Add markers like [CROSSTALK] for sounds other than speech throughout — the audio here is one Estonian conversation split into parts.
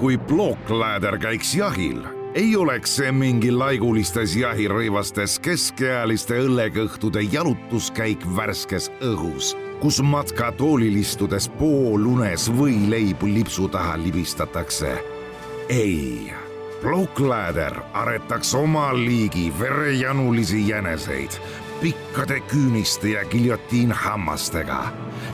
kui plookläder käiks jahil, ei oleks see mingi laigulistes jahirõivastes keskealiste õllekõhtude jalutuskäik värskes õhus, kus matkatoolil istudes poolunes võileibu lipsu taha libistatakse. ei, plookläder aretaks oma liigi verejanulisi jäneseid pikkade küüniste ja giljotiinhammastega.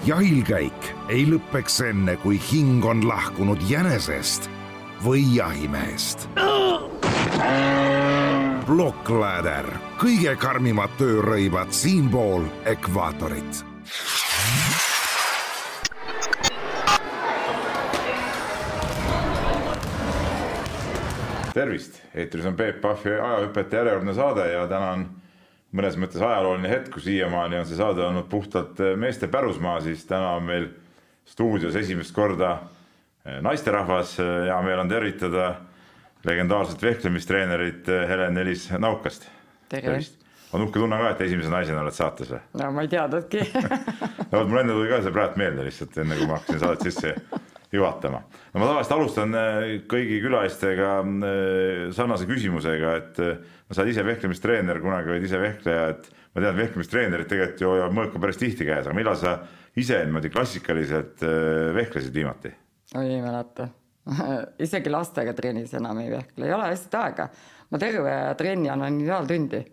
jahilkäik ei lõpeks enne, kui hing on lahkunud jänesest või jahimehest. plokkläder, kõige karmimad töörõivad siinpool ekvaatorit. Tervist, eetris on Peep Pahvi ajahüpete järjekordne saade ja täna on mõnes mõttes ajalooline hetk, kui siiamaani on see saade olnud puhtalt meeste pärusmaa, siis täna on meil stuudios esimest korda naisterahvas. hea meel on tervitada legendaarset vehklemistreenerit eh, Helen-Elis Naukast. tervist! on uhke tunne ka, et esimese naisena oled saates või? no ma ei teadnudki [LAUGHS] no vot, mulle endale tuli ka see praegu meelde lihtsalt enne, kui ma hakkasin saadet sisse juhatama. no ma tavaliselt alustan kõigi külalistega sarnase küsimusega, et sa oled ise vehklemistreener, kunagi olid ise vehkleja, et ma tean, et vehklemistreenerid tegelikult ju hoiavad mõõka päris tihti käes, aga millal sa ise niimoodi klassikaliselt vehklesid viimati? Oi, ei mäleta [LAUGHS] isegi lastega trennis enam ei vehkle, ei ole lihtsalt aega. ma terve trenni annan ideaaltundi.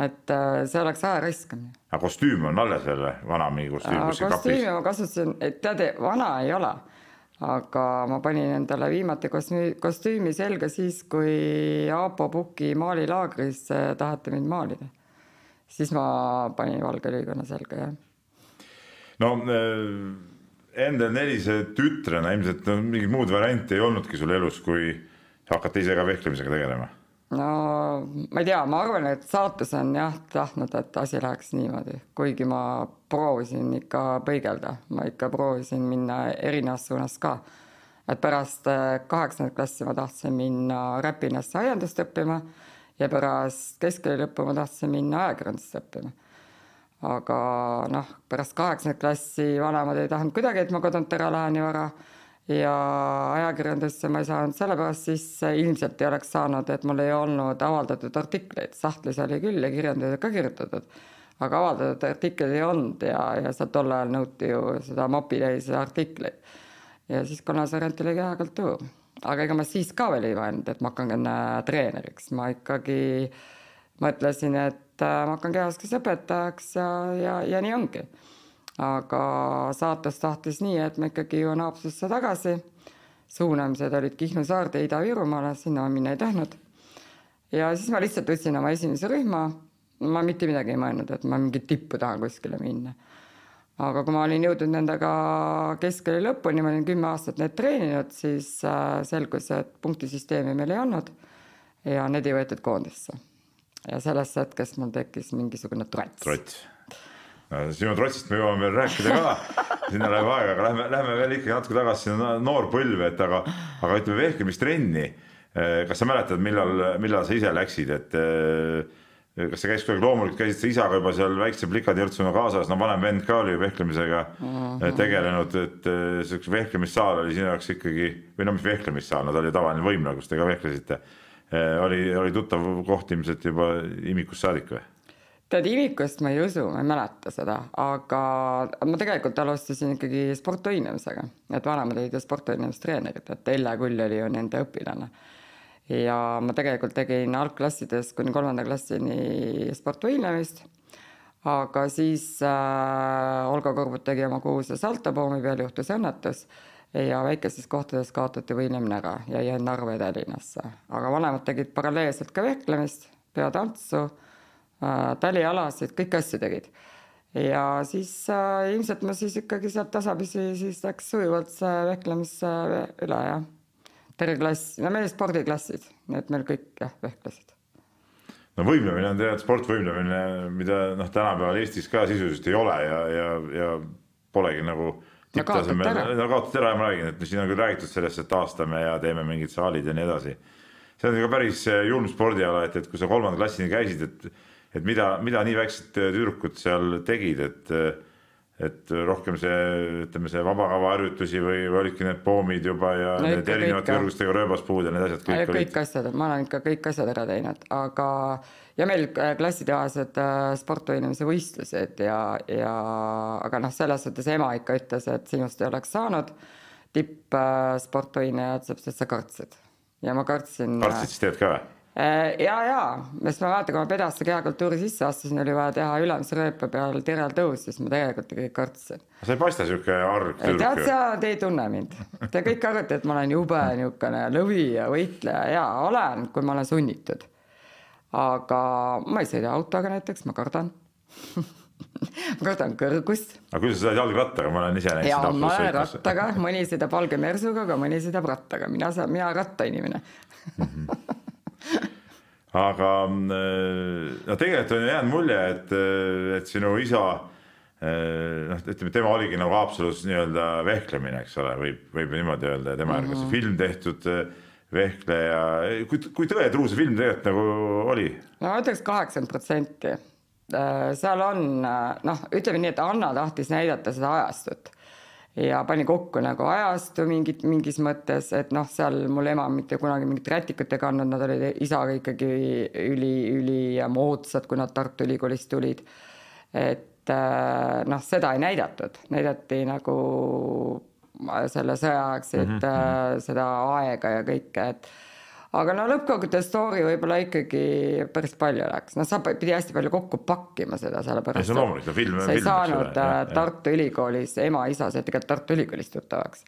et äh, see oleks aja raiskamine. aga kostüüm on alles veel või, vana mingi kostüüm kuskil kapis? kostüümi ma kasutasin, et tead, vana ei ole aga ma panin endale viimati kostüümi selga siis, kui Aapo Puki maalilaagris taheti mind maalida. siis ma panin valge liiguna selga, jah. no äh, Endel Nelise tütrena ilmselt no, mingit muud varianti ei olnudki sul elus, kui hakata ise ka vehklemisega tegelema no ma ei tea, ma arvan, et saatus on jah tahtnud, et asi läheks niimoodi, kuigi ma proovisin ikka põigelda, ma ikka proovisin minna erinevas suunas ka. et pärast äh, kaheksandat klassi ma tahtsin minna Räpinasse aiandust õppima ja pärast keskkooli lõppu ma tahtsin minna ajakirjandust õppima. Aga noh, pärast kaheksandat klassi vanemad ei tahtnud kuidagi, et ma kodunt ära lähen nii vara ja ajakirjandusse ma ei saanud sellepärast sisse, ilmselt ei oleks saanud, et mul ei olnud avaldatud artikleid, sahtlis oli küll ja kirjandused ka kirjutatud, aga avaldatud artikleid ei olnud ja, ja sealt tol ajal nõuti ju seda mopitäis artikleid. ja siis kolmas variant oli käekalt tuur, aga ega ma siis ka veel ei mõelnud, et ma hakkan treeneriks, ma ikkagi mõtlesin, et äh, ma hakkan kehaoskusõpetajaks ja, ja, ja nii ongi aga saatus tahtis nii, et ma ikkagi jõuan Haapsalusse tagasi. suunamised olid Kihnu saarde Ida-Virumaale, sinna ma minna ei tahtnud. ja siis ma lihtsalt võtsin oma esimese rühma. ma mitte midagi ei mõelnud, et ma mingit tippu tahan kuskile minna. aga kui ma olin jõudnud nendega keskkooli lõpuni, ma olin kümme aastat neid treeninud, siis äh, selgus, et punktisüsteemi meil ei olnud ja need ei võetud koondisse. Ja sellest hetkest mul tekkis mingisugune trots. trots sinu trotsist me jõuame veel rääkida ka, sinna läheb aega, aga lähme, lähme veel ikkagi natuke tagasi sinna noorpõlve, et aga, aga ütleme vehklemistrenni. Eh, kas sa mäletad, millal, millal sa ise läksid, et eh, kas see käis kuidagi loomulikult, käisid sa isaga juba seal väikse plikatjärtsuna kaasas, no vanem vend ka oli vehklemisega mm -hmm. tegelenud, et siukse vehklemissaal oli sinu jaoks ikkagi või no mis vehklemissaal, no ta oli tavaline võimla, kus te ka vehklesite. Oli, oli tuttav koht ilmselt juba imikust saadik või? tead, imikust ma ei usu, ma ei mäleta seda, aga ma tegelikult alustasin ikkagi sportvõimlemisega, et vanemad olid ju sportvõimlemistreenerid, et Elle Kull oli ju nende õpilane. ja ma tegelikult tegin algklassides kuni kolmanda klassini sportvõimlemist, aga siis äh, Olga Kurbut tegi oma kuulsa saltopoomi peal, juhtus õnnetus ja väikestes kohtades kaotati võimlemine ära ja jäin Narva ja Tallinnasse, aga vanemad tegid paralleelselt ka vehklemist, peatantsu Äh, talialasid, kõiki asju tegid. ja siis äh, ilmselt ma siis ikkagi sealt tasapisi siis läks sujuvalt see vehklemisse üle ja terve klass, no meil spordiklassid, nii et meil kõik jah vehklesid. no võimlemine on tegelikult sportvõimlemine, mida noh, tänapäeval Eestis ka sisuliselt ei ole ja, ja, ja polegi nagu tipptasemel, no kaotati ära ja ma räägin, et siin on küll räägitud sellest, et taastame ja teeme mingid saalid ja nii edasi. see on ka päris julm spordiala, et, et kui sa kolmanda klassini käisid, et et mida, mida nii väiksed tüdrukud seal tegid, et et rohkem see, ütleme, see vabakava harjutusi või, või olidki need poomid juba ja No need erinevate kõrgustega rööbaspuud ja need asjad kõik kõik, olid kõik asjad, ma olen ikka kõik asjad ära teinud, aga ja meil äh, klassiteadlased äh, sportvõimlemise võistlused ja, ja aga noh, selles suhtes ema ikka ütles, et sinust ei oleks saanud tippsportvõimlejad, sellepärast et sa kartsid ja ma kartsin. kartsid siis tegelikult ka või? ja, ja, sest ma mäletan, kui ma pedaste kehakultuuri sisse astusin, oli vaja teha ülemise rööpa peal tirel tõus, siis ma tegelikult ikkagi kartsin. sa ei paista sihuke arg tead, tüdruk ju. sa, te ei tunne mind. Te kõik arvate, et ma olen jube niisugune lõvi ja võitleja ja olen, kui ma olen sunnitud. aga ma ei sõida autoga näiteks, ma kardan. [LAUGHS] ma kardan kõrgust aga kuidas sa saad jalgrattaga, ma olen ise näinud ja seda ma olen rattaga, mõni sõidab valge mersuga, aga mõni sõidab rattaga, mina saan, mina rattainimene. [LAUGHS] aga mm, no tegelikult on jäänud mulje, et, et sinu isa noh, ütleme, tema oligi nagu Haapsalus nii-öelda vehklemine, eks ole, võib, võib niimoodi öelda ja tema järgi Mhm. see film tehtud vehkleja, kui, kui tõetruu see film tegelikult nagu oli? no ma ütleks kaheksakümmend protsenti. seal on noh, ütleme nii, et Anna tahtis näidata seda ajastut ja pani kokku nagu ajastu mingit, mingis mõttes, et noh, seal mul ema mitte kunagi mingit rätikut ei kandnud, nad olid isaga ikkagi üli, ülimoodsad, kui nad Tartu Ülikoolist tulid. et äh, noh, seda ei näidatud, näidati nagu selle sõjaaegseid mm, -hmm. seda aega ja kõike, et aga no lõppkokkuvõttes story võib-olla ikkagi päris palju läks, noh, sa pidi hästi palju kokku pakkima seda, sellepärast Ei, see on loomulik, no film- sa ei saanud jah, äh, jah. Tartu Ülikoolis, ema-isa said tegelikult Tartu Ülikoolist tuttavaks.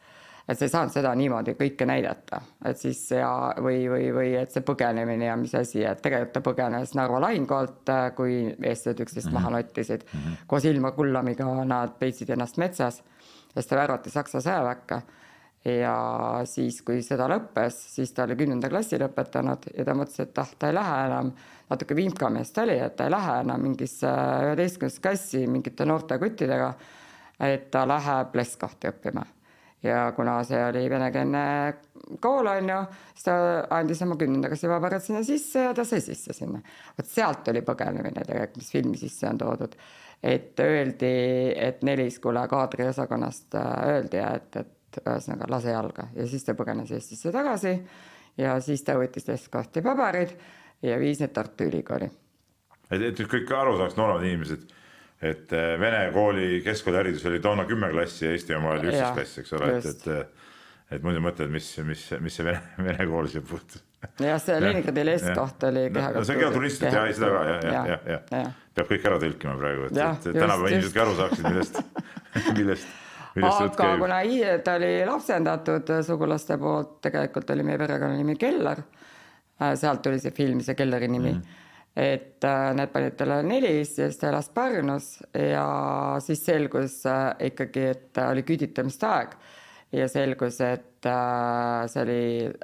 et sa ei saanud seda niimoodi kõike näidata, et siis ja või, või, või et see põgenemine ja mis asi, et tegelikult ta põgenes Narva lahingualt, kui eestlased üksteist mm -hmm. maha nottisid mm. -hmm. koos Ilmar Kullamiga nad peitsid ennast metsas, sest ta värvati Saksa sõjaväkke ja siis, kui sõda lõppes, siis ta oli kümnenda klassi lõpetanud ja ta mõtles, et ah, ta ei lähe enam, natuke vimkamees ta oli, et ta ei lähe enam mingisse üheteistkümnendasse klassi mingite noorte kuttidega, et ta läheb Leskahti õppima. ja kuna see oli venekeelne kool, on ju, siis ta andis oma kümnenda klassi vabarad sinna sisse ja ta sai sisse sinna. vot sealt oli põgenemine tegelikult, mis filmi sisse on toodud. et öeldi, et Neliskule kaadriosakonnast äh, öeldi, et, et ühesõnaga lase jalga. Ja siis ta põgenes Eestisse tagasi ja siis ta võttis Leskahti paberid ja viis need Tartu Ülikooli. et, et kõik aru saaks, nooremad inimesed, et eh, Vene kooli keskkooliharidus oli toona kümme klassi ja Eesti oma oli üksteist klassi, eks ole, et, et et muidu mõtled, mis, mis, mis see Vene, [LAUGHS] Vene kool siia puutub. jah, see Leningradi Leskoht oli no see on kehaturistid ja seda ka ja, ja, ja, ja, ja. peab kõik ära tõlkima praegu, et, et tänapäeva inimesed ka aru saaksid, millest [LAUGHS] [LAUGHS] millest, aga kuna i- ta oli lapsendatud sugulaste poolt, tegelikult oli meie perekonnanimi Kellar, sealt tuli see film, see Kelleri nimi. Mm.. et äh, need panid talle Nelis ja siis ta elas Pärnus ja siis selgus äh, ikkagi, et äh, oli küüditamiste aeg ja selgus, et äh, see oli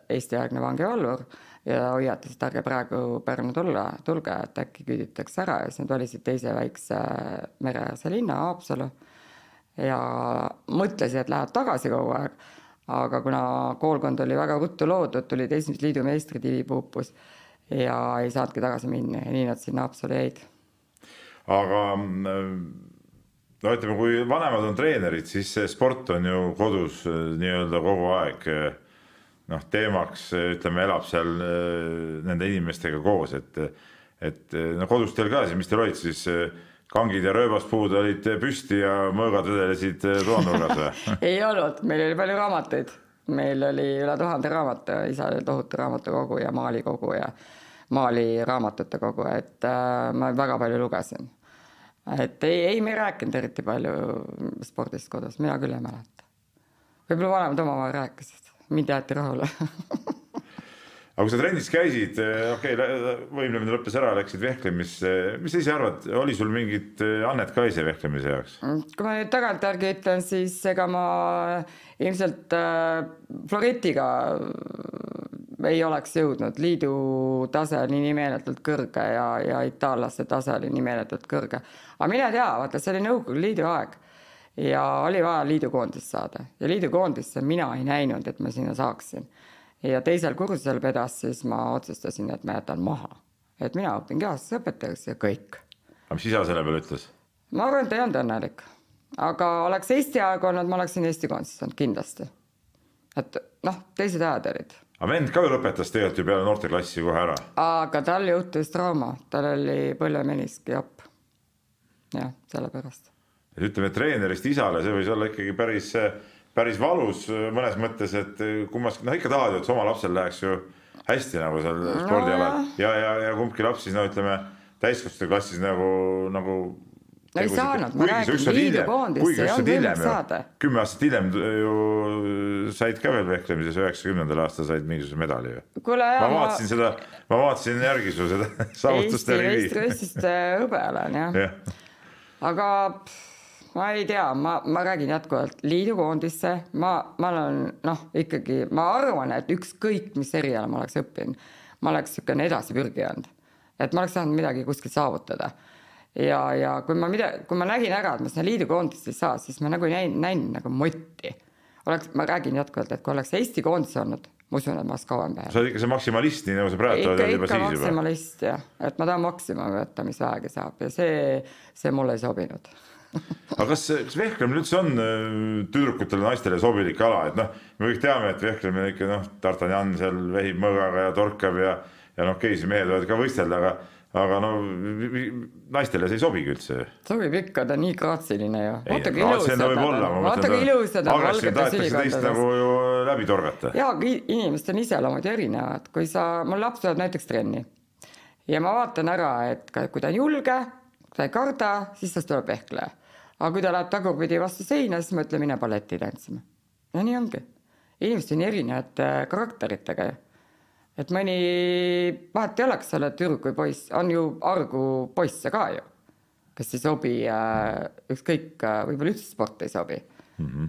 Eesti-aegne vangivalvur ja hoiatas, et ärge praegu Pärnu tulla, tulge, et äkki küüditakse ära. Ja siis nad valisid teise väikse mereäärse linna, Haapsalu ja mõtlesin, et lähevad tagasi kogu aeg. aga kuna koolkond oli väga ruttu loodud, tulid esimesed liidu meistrid, Ivi Puupus ja ei saanudki tagasi minna ja nii nad sinna Haapsalu jäid. aga mm, no ütleme, kui vanemad on treenerid, siis see sport on ju kodus eh, nii-öelda kogu aeg eh, noh, teemaks eh, ütleme, elab seal nende inimestega koos, et et no kodus teil ka siis, mis teil olid siis eh, kangid ja rööbaspuud olid püsti ja mõõgad vedelesid eh, toanurgas või? [LAUGHS] ei olnud, meil oli palju raamatuid, meil oli üle tuhande raamatu, isal oli tohutu raamatukogu ja maalikogu ja maaliraamatute kogu, et äh, ma väga palju lugesin. et ei, ei me ei rääkinud eriti palju spordist kodus, mina küll ei mäleta. võib-olla vanemad omavahel rääkisid, mind jäeti rahule [LAUGHS] aga kui sa trennis käisid, okei okay,, võimlemine lõppes ära, läksid vehklemisse, mis sa ise arvad, oli sul mingit eh, annet ka ise vehklemise jaoks? kui ma nüüd tagantjärgi ütlen, siis ega ma ilmselt äh, Floretiga ei oleks jõudnud, liidu tase oli nii meeletult kõrge ja, ja itaallaste tase oli nii meeletult kõrge. aga mine tea, vaata, see oli Nõukogude Liidu aeg ja oli vaja liidukoondist saada ja liidukoondisse mina ei näinud, et ma sinna saaksin. Ja teisel kursusel vedas, siis ma otsustasin, et ma jätan maha, et mina õpin kehastusõpetajaks ja kõik aga mis isa selle peale ütles? ma arvan, et ei olnud õnnelik. aga oleks Eesti aeg olnud, ma oleksin Eesti koondises olnud kindlasti. et noh, teised ajad olid. aga vend ka ju lõpetas tegelikult ju peale noorteklassi kohe ära. aga tal juhtus trauma, tal oli põlvemeniski jopp. jah, sellepärast. et ütleme, treenerist isale, see võis olla ikkagi päris, päris valus mõnes mõttes, et kummaski, noh ikka tahad ju, et oma lapsel läheks ju hästi nagu seal spordialal no, ja, ja, ja kumbki laps siis no ütleme täiskasvanute klassis nagu, nagu no ei saanud, ma räägin, liidukoondisse ei olnud võimalik saada. kümme aastat hiljem ju said ka veel vehklemises, üheksakümnendal aastal said mingisuguse medali ju. ma vaatasin ma... seda, ma vaatasin järgi su seda [LAUGHS] saavutust. Eesti meistrivõistluste hõbe olen jah [LAUGHS] ja. aga ma ei tea, ma, ma räägin jätkuvalt liidukoondisse, ma, ma olen noh, ikkagi ma arvan, et ükskõik, mis eriala ma oleks õppinud, ma oleks niisugune edasipürgija olnud. et ma oleks saanud midagi kuskil saavutada ja, ja kui ma mida, kui ma nägin ära, et ma sinna liidukoondisse ei saa, siis ma nagu ei näinud, näinud nagu motti. oleks, ma räägin jätkuvalt, et kui oleks Eesti koondis olnud, ma usun, et ma oleks kauem päev. sa oled ikka see maksimalist, nii nagu sa praegu oled juba siis juba. maksimalist jah, et ma tahan maksimumi võtta, mis vähegi saab ja see, see mulle ei sobinud aga kas, kas vehklemine üldse on äh, tüdrukutele, naistele sobilik ala, et noh, me kõik teame, et vehklemine ikka noh, D'Artagnan seal vehib mõõgaga ja torkab ja, ja noh, geisi mehed võivad ka võistelda, aga aga no naistele see ei sobigi üldse. sobib ikka, ta on nii graatsiline ju. vaata kui ilusad on, on valgetes ülikondades. nagu ju läbi torgata. jaa, aga inimeste iseloomud ju erinevad, kui sa, mul laps tuleb näiteks trenni ja ma vaatan ära, et kui ta on julge, ta ei karda, siis tast tuleb vehkleja. aga kui ta läheb tagurpidi vastu seina, siis ma ütlen, mine balletti tantsima. ja nii ongi. inimesed on erinevate karakteritega ju et mõni, vahet ei ole, kas sa oled tüdruk või poiss, on ju argu poisse ka ju, kes ei sobi äh,, ükskõik, äh, võib-olla üldse sport ei sobi mm. -hmm.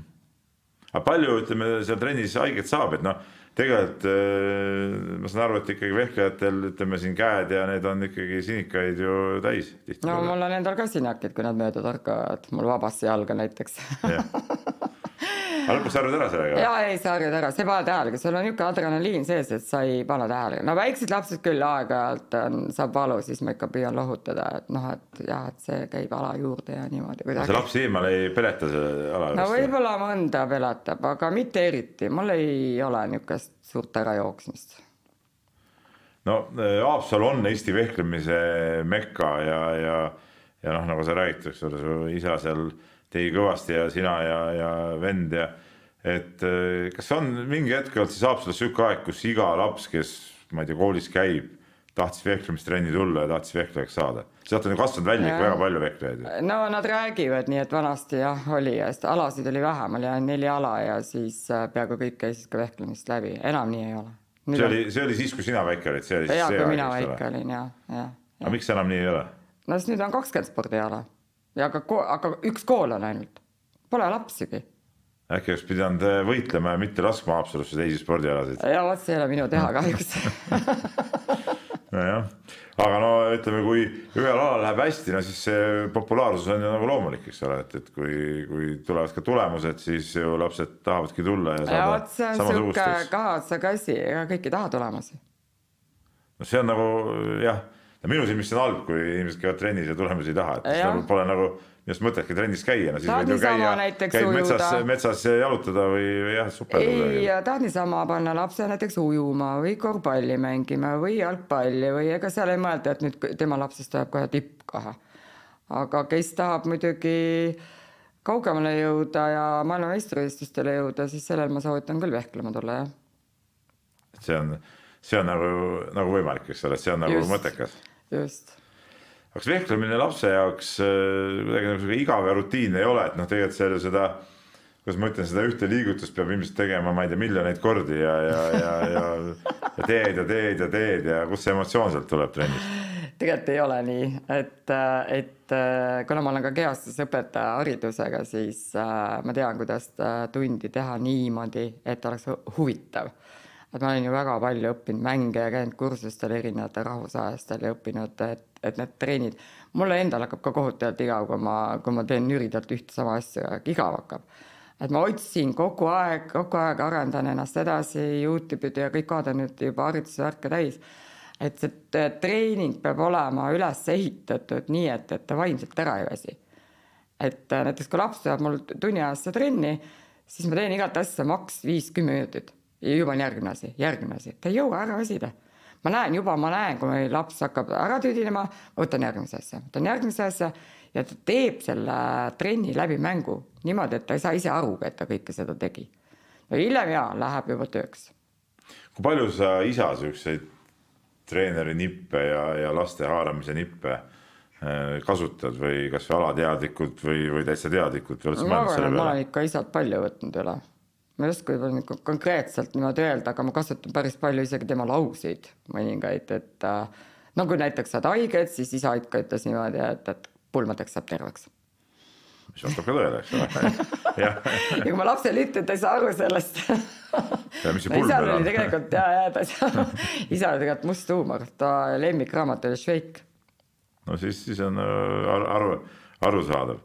aga palju, ütleme, seal trennis haiget saab, et noh, tegelikult äh, ma saan aru, et ikkagi vehklejatel, ütleme siin käed ja need on ikkagi sinikaid ju täis. no mul on endal ka sinakid, kui nad mööda torkavad, mul vabasse jalga näiteks. Aga [LAUGHS] lõpuks sa harjud ära sellega? jaa, ei sa harjud ära, sa ei pane tähele, kui sul on niisugune adrenaliin sees, et sa ei pane tähele. no väiksed lapsed küll aeg-ajalt on, saab valu, siis ma ikka püüan lohutada, et noh, et jah, et see käib ala juurde ja niimoodi kuidagi. see laps eemale ei peleta selle ala juurest? no võib-olla mõnda peletab, aga mitte eriti, mul ei ole niisugust suurt ärajooksmist no äh, Haapsalu on Eesti vehklemise mekka ja, ja, ja noh, nagu sa räägid, eks ole, su isa seal tegi kõvasti ja sina ja, ja vend ja et eh, kas on mingi hetk olnud siis Haapsalus sihuke aeg, kus iga laps, kes ma ei tea, koolis käib, tahtis vehklemistrenni tulla ja tahtis vehklejaks saada. sealt on ju kasvanud välja ikka väga palju vehklejaid. no nad räägivad nii, et vanasti jah oli ja sest alasid oli vähem, oli ainult neli ala ja siis äh, peaaegu kõik käisid ka vehklemist läbi, enam nii ei ole. see oli, see oli siis, kui sina väike olid, see oli siis ja, see aeg, kui mina väike olin ja, ja, ja.. aga miks enam nii ei ole? no sest nüüd on kakskümmend spordiala ja aga, aga üks kool on ainult, pole lapsigi. äkki oleks pidanud äh, võitlema ja mitte laskma Haapsalusse teisi spordialasid? ja vot see ei ole minu teha [LAUGHS] kahjuks [LAUGHS] nojah, aga no ütleme, kui ühel alal läheb hästi, no siis see populaarsus on ju nagu loomulik, eks ole, et, et kui, kui tulevad ka tulemused, siis ju lapsed tahavadki tulla ja saada. ja see on sihuke kahatsaga asi, ega kõik ei taha tulemusi. no see on nagu jah ja minu silmis see on halb, kui inimesed käivad trennis ja tulemusi ei taha, et nagu pole nagu minu arust mõtetki trennis käia, no siis tahad võid ju käia, käid metsas, metsas jalutada või, või jah, supeldada. ei, tahad niisama panna lapse näiteks ujuma või korvpalli mängima või jalgpalli või ega seal ei mõelda, et nüüd tema lapsest tuleb kohe tipp kohe. aga kes tahab muidugi kaugemale jõuda ja maailmameistrivõistlustele jõuda, siis sellel ma soovitan küll vehklema tulla, jah. see on, see on nagu, nagu võimalik, eks ole, see on nagu Just. mõttekas just. kas vehklemine lapse jaoks äh, kuidagi nagu igav ja rutiinne ei ole, et noh, tegelikult seal ju seda kuidas ma ütlen, seda ühte liigutust peab ilmselt tegema, ma ei tea, miljoneid kordi ja, ja, ja, ja, ja teed ja teed ja teed ja kust see emotsioon sealt tuleb trennis? tegelikult ei ole nii, et, et kuna ma olen ka kehastusõpetaja haridusega, siis äh, ma tean, kuidas tundi teha niimoodi, et oleks huvitav et ma olen ju väga palju õppinud mänge ja käinud kursustel erinevatel rahvusajastel ja õppinud, et, et need treenid, mulle endal hakkab ka kohutavalt igav, kui ma, kui ma teen nüridalt ühte sama asja, igav hakkab. et ma otsin kogu aeg, kogu aeg arendan ennast edasi, Youtube'id ja kõik kohad on nüüd juba haridusvärke täis. et see treening peab olema üles ehitatud nii, et, et ta vaimselt ära ei väsi et äh, näiteks kui laps tuleb mul tunniajast trenni, siis ma teen igat asja maks viis-kümme minutit juba on järgmine asi, järgmine asi, ta ei jõua ära väsida. ma näen juba, ma näen, kui laps hakkab ära tüdinema, ma võtan järgmise asja, võtan järgmise asja ja ta teeb selle trenni läbi mängu niimoodi, et ta ei saa ise arugi, et ta kõike seda tegi. no hiljem jaa, läheb juba tööks. kui palju sa isa siukseid treeneri nippe ja, ja laste haaramise nippe äh, kasutad või kasvõi alateadlikult või, või täitsa teadlikult ma arvan, et ma olen ikka isalt palju võtnud üle. Ma ei oska võib-olla nagu konkreetselt niimoodi öelda, aga ma kasutan päris palju isegi tema lauseid mõningaid, et äh, no kui näiteks saad haiget, siis isa ikka ütles niimoodi, et, et pulmadeks saab terveks. mis vastab ka tõele, eks ole. [LAUGHS] ja kui ma lapsele ütlen, ta ei saa aru sellest ja mis see pulber oli on? tegelikult ja, ja ta ei saa, isal oli tegelikult must huumor, ta lemmikraamat oli Šveik. no siis, siis on äh, aru, aru, arusaadav.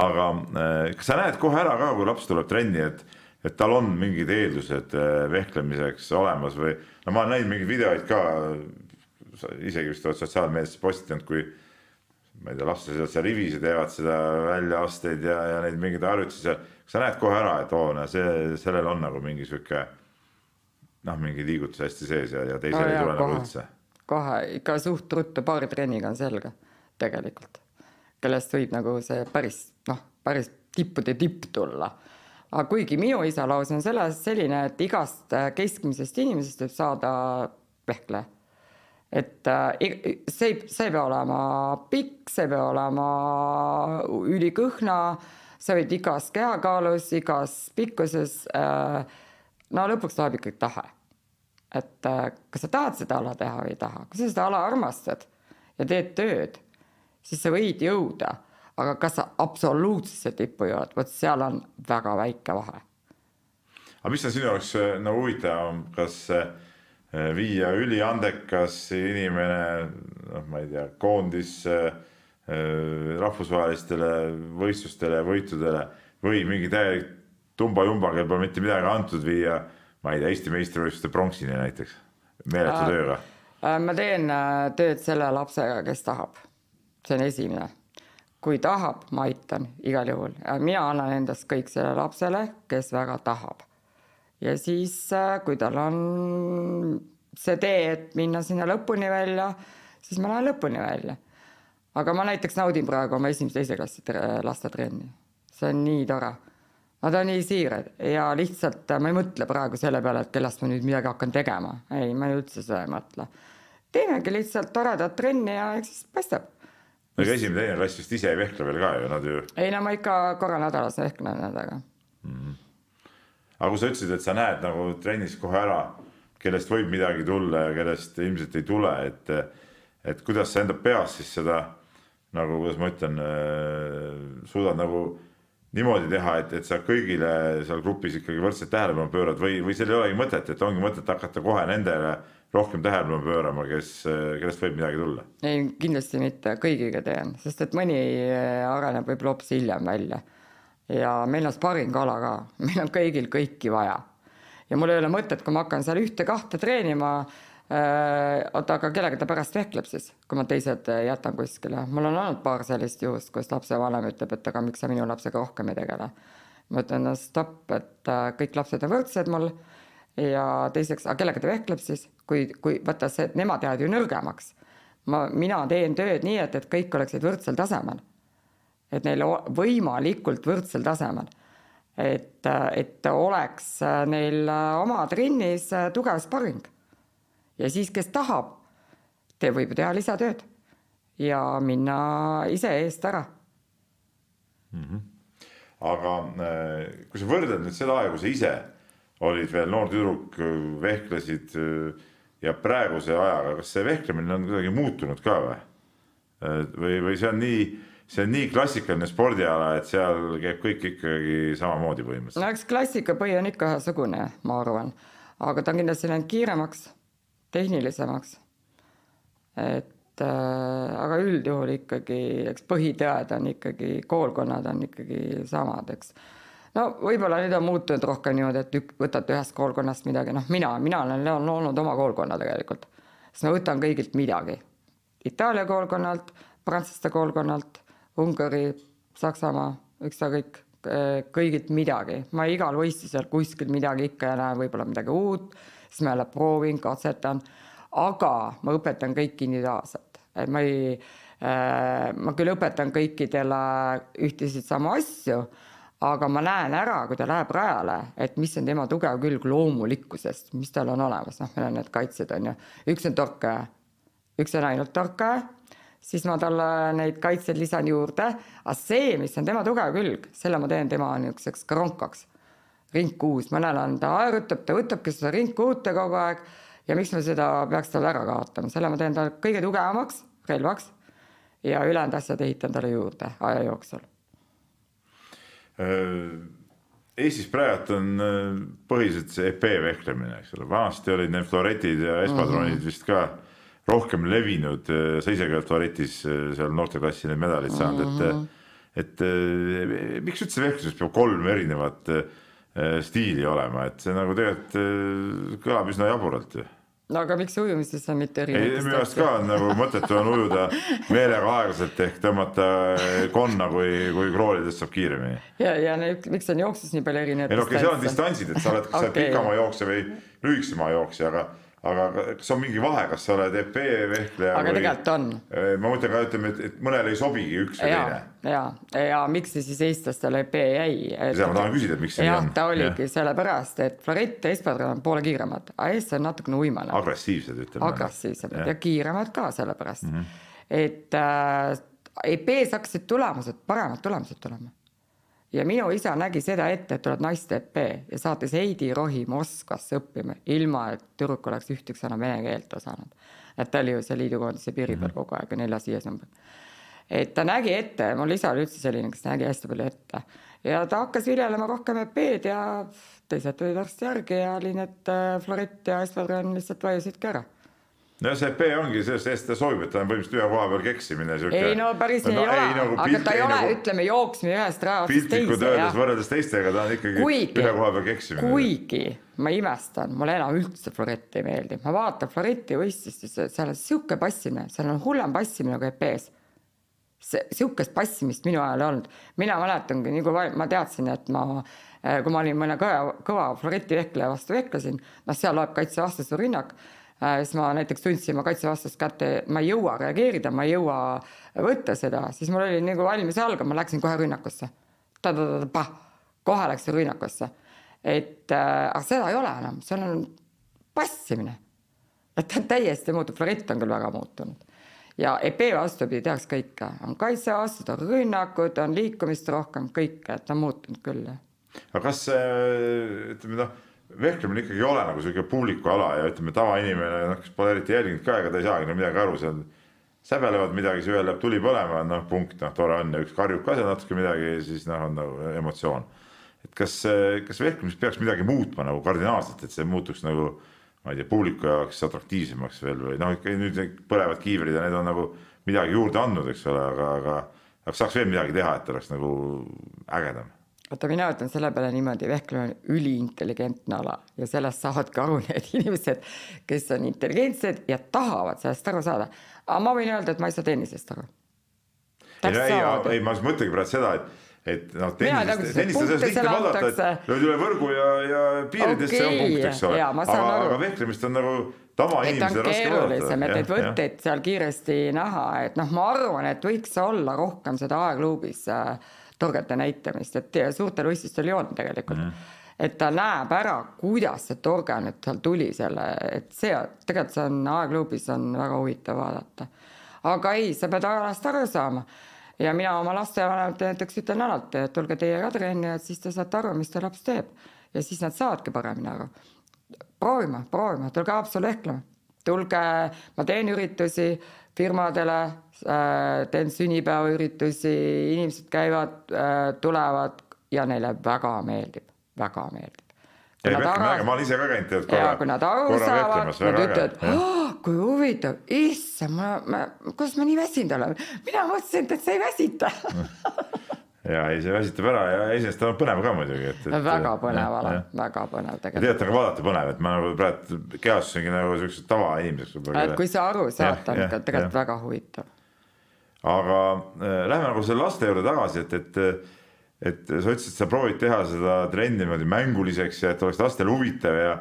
aga äh, kas sa näed kohe ära ka, kui laps tuleb trenni, et, et tal on mingid eeldused äh, vehklemiseks olemas või no ma olen näinud mingeid videoid ka, isegi vist oled sotsiaalmeedias postitanud, kui ma ei tea, lapsed seal rivis ja teevad seda väljaasteid ja, ja neid mingeid harjutusi kas sa näed kohe ära, et oo, no see, sellel on nagu mingi sihuke noh, mingi liigutus hästi sees ja, ja teisel Aa, ei tule nagu üldse? Kohe ikka suht ruttu paari treeniga on selge tegelikult, kellest võib nagu see päris noh, päris tippude tipp tulla. Aga kuigi minu isalause on selles selline, et igast äh, keskmisest inimesest võib saada vehkleja. et äh, see see ei pea olema pikk, see ei pea olema ülikõhna, sa võid igas kehakaalus, igas pikkuses äh, no lõpuks tuleb ikkagi tahe. Et kas sa tahad seda ala teha või ei taha, kui sa seda ala armastad ja teed tööd, siis sa võid jõuda, aga kas absoluutsesse tippu jõuad, vot seal on väga väike vahe. aga mis on sinu jaoks äh, nagu huvitavam, kas äh, viia üliandekas inimene, noh, ma ei tea, koondis äh, rahvusvahelistele võistlustele, võitudele või mingi täielik tumba-jumba, kel pole mitte midagi antud, viia, ma ei tea, Eesti meistrivõistluste pronksini näiteks, meeletu tööga. Ma teen tööd selle lapsega, kes tahab. see on esimene. Kui tahab, ma aitan igal juhul, mina annan endast kõik sellele lapsele, kes väga tahab. ja siis, äh, kui tal on see tee, et minna sinna lõpuni välja, siis ma lähen lõpuni välja. aga ma näiteks naudin praegu oma esimese-teise klassi tre- lastetrenni, see on nii tore Nad on nii siirad ja lihtsalt äh, ma ei mõtle praegu selle peale, et kellest ma nüüd midagi hakkan tegema, ei, ma ei üldse seda ei mõtle. teemegi lihtsalt toredat trenni ja eks siis paistab. Ega esimene, teine klass vist ise ei vehkle veel ka ju, nad ju, ei no ma ikka korra nädalas vehklen nendega. aga kui sa ütlesid, et sa näed nagu trennis kohe ära, kellest võib midagi tulla ja kellest ilmselt ei tule, et, et kuidas sa enda peas siis seda nagu, kuidas ma ütlen, suudad nagu niimoodi teha, et, et sa kõigile seal grupis ikkagi võrdselt tähelepanu pöörad või, või seal ei olegi mõtet, et ongi mõtet hakata kohe nendele rohkem tähelepanu pöörama, kes, kellest võib midagi tulla. ei, kindlasti mitte, kõigiga teen, sest et mõni areneb võib-olla hoopis hiljem välja. ja meil on sparingala ka, [LAUGHS] meil on kõigil kõiki vaja. ja mul ei ole mõtet, kui ma hakkan seal ühte-kahte treenima äh,, oota, aga kellega ta pärast vehkleb siis, kui ma teised äh, jätan kuskile. mul on olnud paar sellist juhust, kus lapsevanem ütleb, et aga miks sa minu lapsega rohkem ei tegele. ma ütlen, no stopp, et kõik lapsed on võrdsed mul ja teiseks, aga kellega ta vehkleb siis, kui, kui vaata see, nemad jäävad ju nõrgemaks. ma, mina teen tööd nii, et, et kõik oleksid võrdsel tasemel. et neil võimalikult võrdsel tasemel. et, et oleks neil oma trennis tugev sparring. ja siis, kes tahab, te võib teha lisatööd ja minna ise eest ära aga äh, kui sa võrdled nüüd seda aega, kui sa ise olid veel noor tüdruk, vehklesid äh, ja praeguse ajaga, kas see vehklemine on kuidagi muutunud ka või? või, või see on nii, see on nii klassikaline spordiala, et seal käib kõik ikkagi samamoodi põhimõtteliselt? no eks klassikapõhi on ikka ühesugune, ma arvan, aga ta on kindlasti läinud kiiremaks, tehnilisemaks. et äh, aga üldjuhul ikkagi, eks põhitead on ikkagi, koolkonnad on ikkagi samad, eks. No võib-olla nüüd on muutunud rohkem niimoodi, et ük, võtate ühest koolkonnast midagi, noh, mina, mina olen olnud oma koolkonna tegelikult, sest ma võtan kõigilt midagi. Itaalia koolkonnalt, prantslaste koolkonnalt, Ungari, Saksamaa, ükskõik, kõigilt midagi, ma igal võistlusel kuskil midagi ikka ja näen võib-olla midagi uut, siis ma jälle proovin, katsetan, aga ma õpetan kõiki individuaalselt, et ma ei äh,, ma küll õpetan kõikidele ühtesid samu asju, aga ma näen ära, kui ta läheb rajale, et mis on tema tugev külg loomulikkusest, mis tal on olemas, noh, meil on need kaitsjad on ju, üks on torkaja, üks on ainult torkaja siis ma talle neid kaitseid lisan juurde, aga see, mis on tema tugev külg, selle ma teen tema niisuguseks kronkaks. ringkuus, mõnel on ta aerutab, ta võtabki seda ringkuute kogu aeg. Ja miks ma seda peaks talle ära kaotama, selle ma teen ta kõige tugevamaks relvaks. Ja ülejäänud asjad ehitan talle juurde aja jooksul. Eestis praegu on äh, põhiliselt see EP vehklemine, eks ole, vanasti olid need floretid ja espadronid vist ka rohkem levinud, sa ise ka floretis äh, seal noorteklassi neid medaleid saanud, et, et äh, miks üldse vehkluses peab kolm erinevat äh, stiili olema, et see nagu tegelikult äh, kõlab üsna jaburalt ju no aga miks ujumises on mitte ei, minu arust ka on nagu mõttetu on ujuda meelega aeglaselt ehk tõmmata konna, kui, kui kroolidest saab kiiremini. ja, ja miks on jooksus nii palju erinevaid ei no okei okay,, seal on distantsid, et sa oled, kas sa oled Okei. pikamaa jooksja või lühikesema jooksja, aga, aga kas on mingi vahe, kas sa oled EP vehkleja aga tegelikult on ma mõtlen ka, ütleme, et, et mõnele ei sobigi üks või ja teine., ja, ja miks see siis eestlastele EP jäi? seda ma tahan küsida, et miks see nii jah on., ta oligi sellepärast, et Florett ja Espadron on poole kiiremad, aga eestlased on natukene uimane, agressiivsed, ütleme. agressiivsemad ja. ja kiiremad ka sellepärast mm, -hmm. et äh, EP-s hakkasid tulemused, paremad tulemused tulema. Ja minu isa nägi seda ette, et tuleb naiste EP ja saatis Heidi Rohi Moskvasse õppima, ilma et tüdruk oleks ühtegi sõna vene keelt osanud. et ta oli ju see liidukoondise piiri peal kogu aeg, neljas-viies number. et ta nägi ette, mul isa oli üldse selline, kes nägi hästi palju ette ja ta hakkas viljelema rohkem EP-d ja teised tulid varsti järgi ja oli need äh, Florett ja Espadron lihtsalt vajusidki ära no see EP ongi sellest, ta soovib, et ta on põhimõtteliselt ühe koha peal keksimine. ei no päris nii ei ole, nagu aga ta ei ole, ütleme, jooksmine ühest raja otsast piltlikult teise, öeldes võrreldes teistega, ta on ikkagi kuigi ühe koha peal keksimine. kuigi ma imestan, mulle enam üldse Florett ei meeldi, ma vaatan Floretti võistlust, seal on sihuke passimine, seal on hullem passimine kui EP-s. see, sihukest passimist minu ajal ei olnud, mina mäletangi, nii kui va- ma teadsin, et ma, kui ma olin mõne kõva, kõva Floreti vehkleja vastu vehklesin, noh, seal loeb kaitsevastase rünnak, siis ma näiteks tundsin, ma kaitsevastast kätte, ma ei jõua reageerida, ma ei jõua võtta seda, siis mul oli nagu valmis algama, ma läksin kohe rünnakusse. kohe läksin rünnakusse, et äh, aga seda ei ole enam, seal on passimine. et ta täiesti muutub, Florett on küll väga muutunud. Ja EP vastupidi tehakse kõike, on kaitsevastused, on rünnakud, on liikumist rohkem, kõike, et ta on muutunud küll aga kas äh, ütleme noh, vehklemine ikkagi ei ole nagu sihuke publiku ala ja ütleme, tavainimene, noh, kes pole eriti jälginud ka, ega ta ei saagi no midagi aru, seal säbelevad midagi, siis ühel läheb tuli põlema, noh punkt, noh tore on ja üks karjub ka seal natuke midagi, siis noh, on nagu emotsioon. et kas, kas vehklemis peaks midagi muutma nagu kardinaalselt, et see muutuks nagu ma ei tea, publiku jaoks atraktiivsemaks veel või noh, ikka nüüd põlevad kiivrid ja need on nagu midagi juurde andnud, eks ole, aga, aga aga saaks veel midagi teha, et oleks nagu ägedam? vaata, mina ütlen selle peale niimoodi, vehklemine on üliintelligentne ala ja sellest saavadki aru [LAUGHS] need inimesed, kes on intelligentsed ja tahavad sellest aru saada. aga ma võin öelda, et ma ei saa tennisest aru. ei, ei, ei, ma just mõtlengi praegu seda, et, et noh, tennisest, tennist on sellest lihtne vaadata, et lööd üle võrgu ja, ja piiridesse okay, on punkt, eks ole. aga, aga vehklemist on nagu tavainimesel raske keerulisem, et neid vaadata. võtteid seal kiiresti näha, et noh, ma arvan, et võiks olla rohkem seda aegluubis äh, torgete näitamist, et suurtel võistlustel ei olnud tegelikult mm. -hmm. et ta näeb ära, kuidas see torge nüüd seal tuli selle, et see tegelikult see on aegluubis on väga huvitav vaadata. aga ei, sa pead alast aru saama ja mina oma lastevanematele näiteks ütlen alati, et tulge teie ka trenni, et siis te saate aru, mis teie laps teeb ja siis nad saavadki paremini aru proovima, proovima, tulge Haapsallu vehklema, tulge, ma teen üritusi firmadele äh,, teen sünnipäevaüritusi, inimesed käivad äh,, tulevad ja neile väga meeldib, väga meeldib. ei, vehklemine äge, ma olen ise ka käinud ja korra, kui nad aru saavad, nad ütlevad kui huvitav, issand, ma, ma, kuidas ma nii väsinud olen, mina mõtlesin, et sa ei väsita. [LAUGHS] ja ei, see väsitab ära ja iseenesest on põnev ka muidugi, et, et. väga põnev ala, väga põnev ja tegelikult. tegelikult on ka vaadata põnev, et ma nagu praegu kehastusingi nagu siukseks tavainimeseks võib-olla. et kui sa aru saad, ta on ikka tegelikult jah. väga huvitav. aga äh, lähme nagu selle laste juurde tagasi, et, et et sa ütlesid, et sa proovid teha seda trenni niimoodi mänguliseks ja et oleks lastele huvitav ja,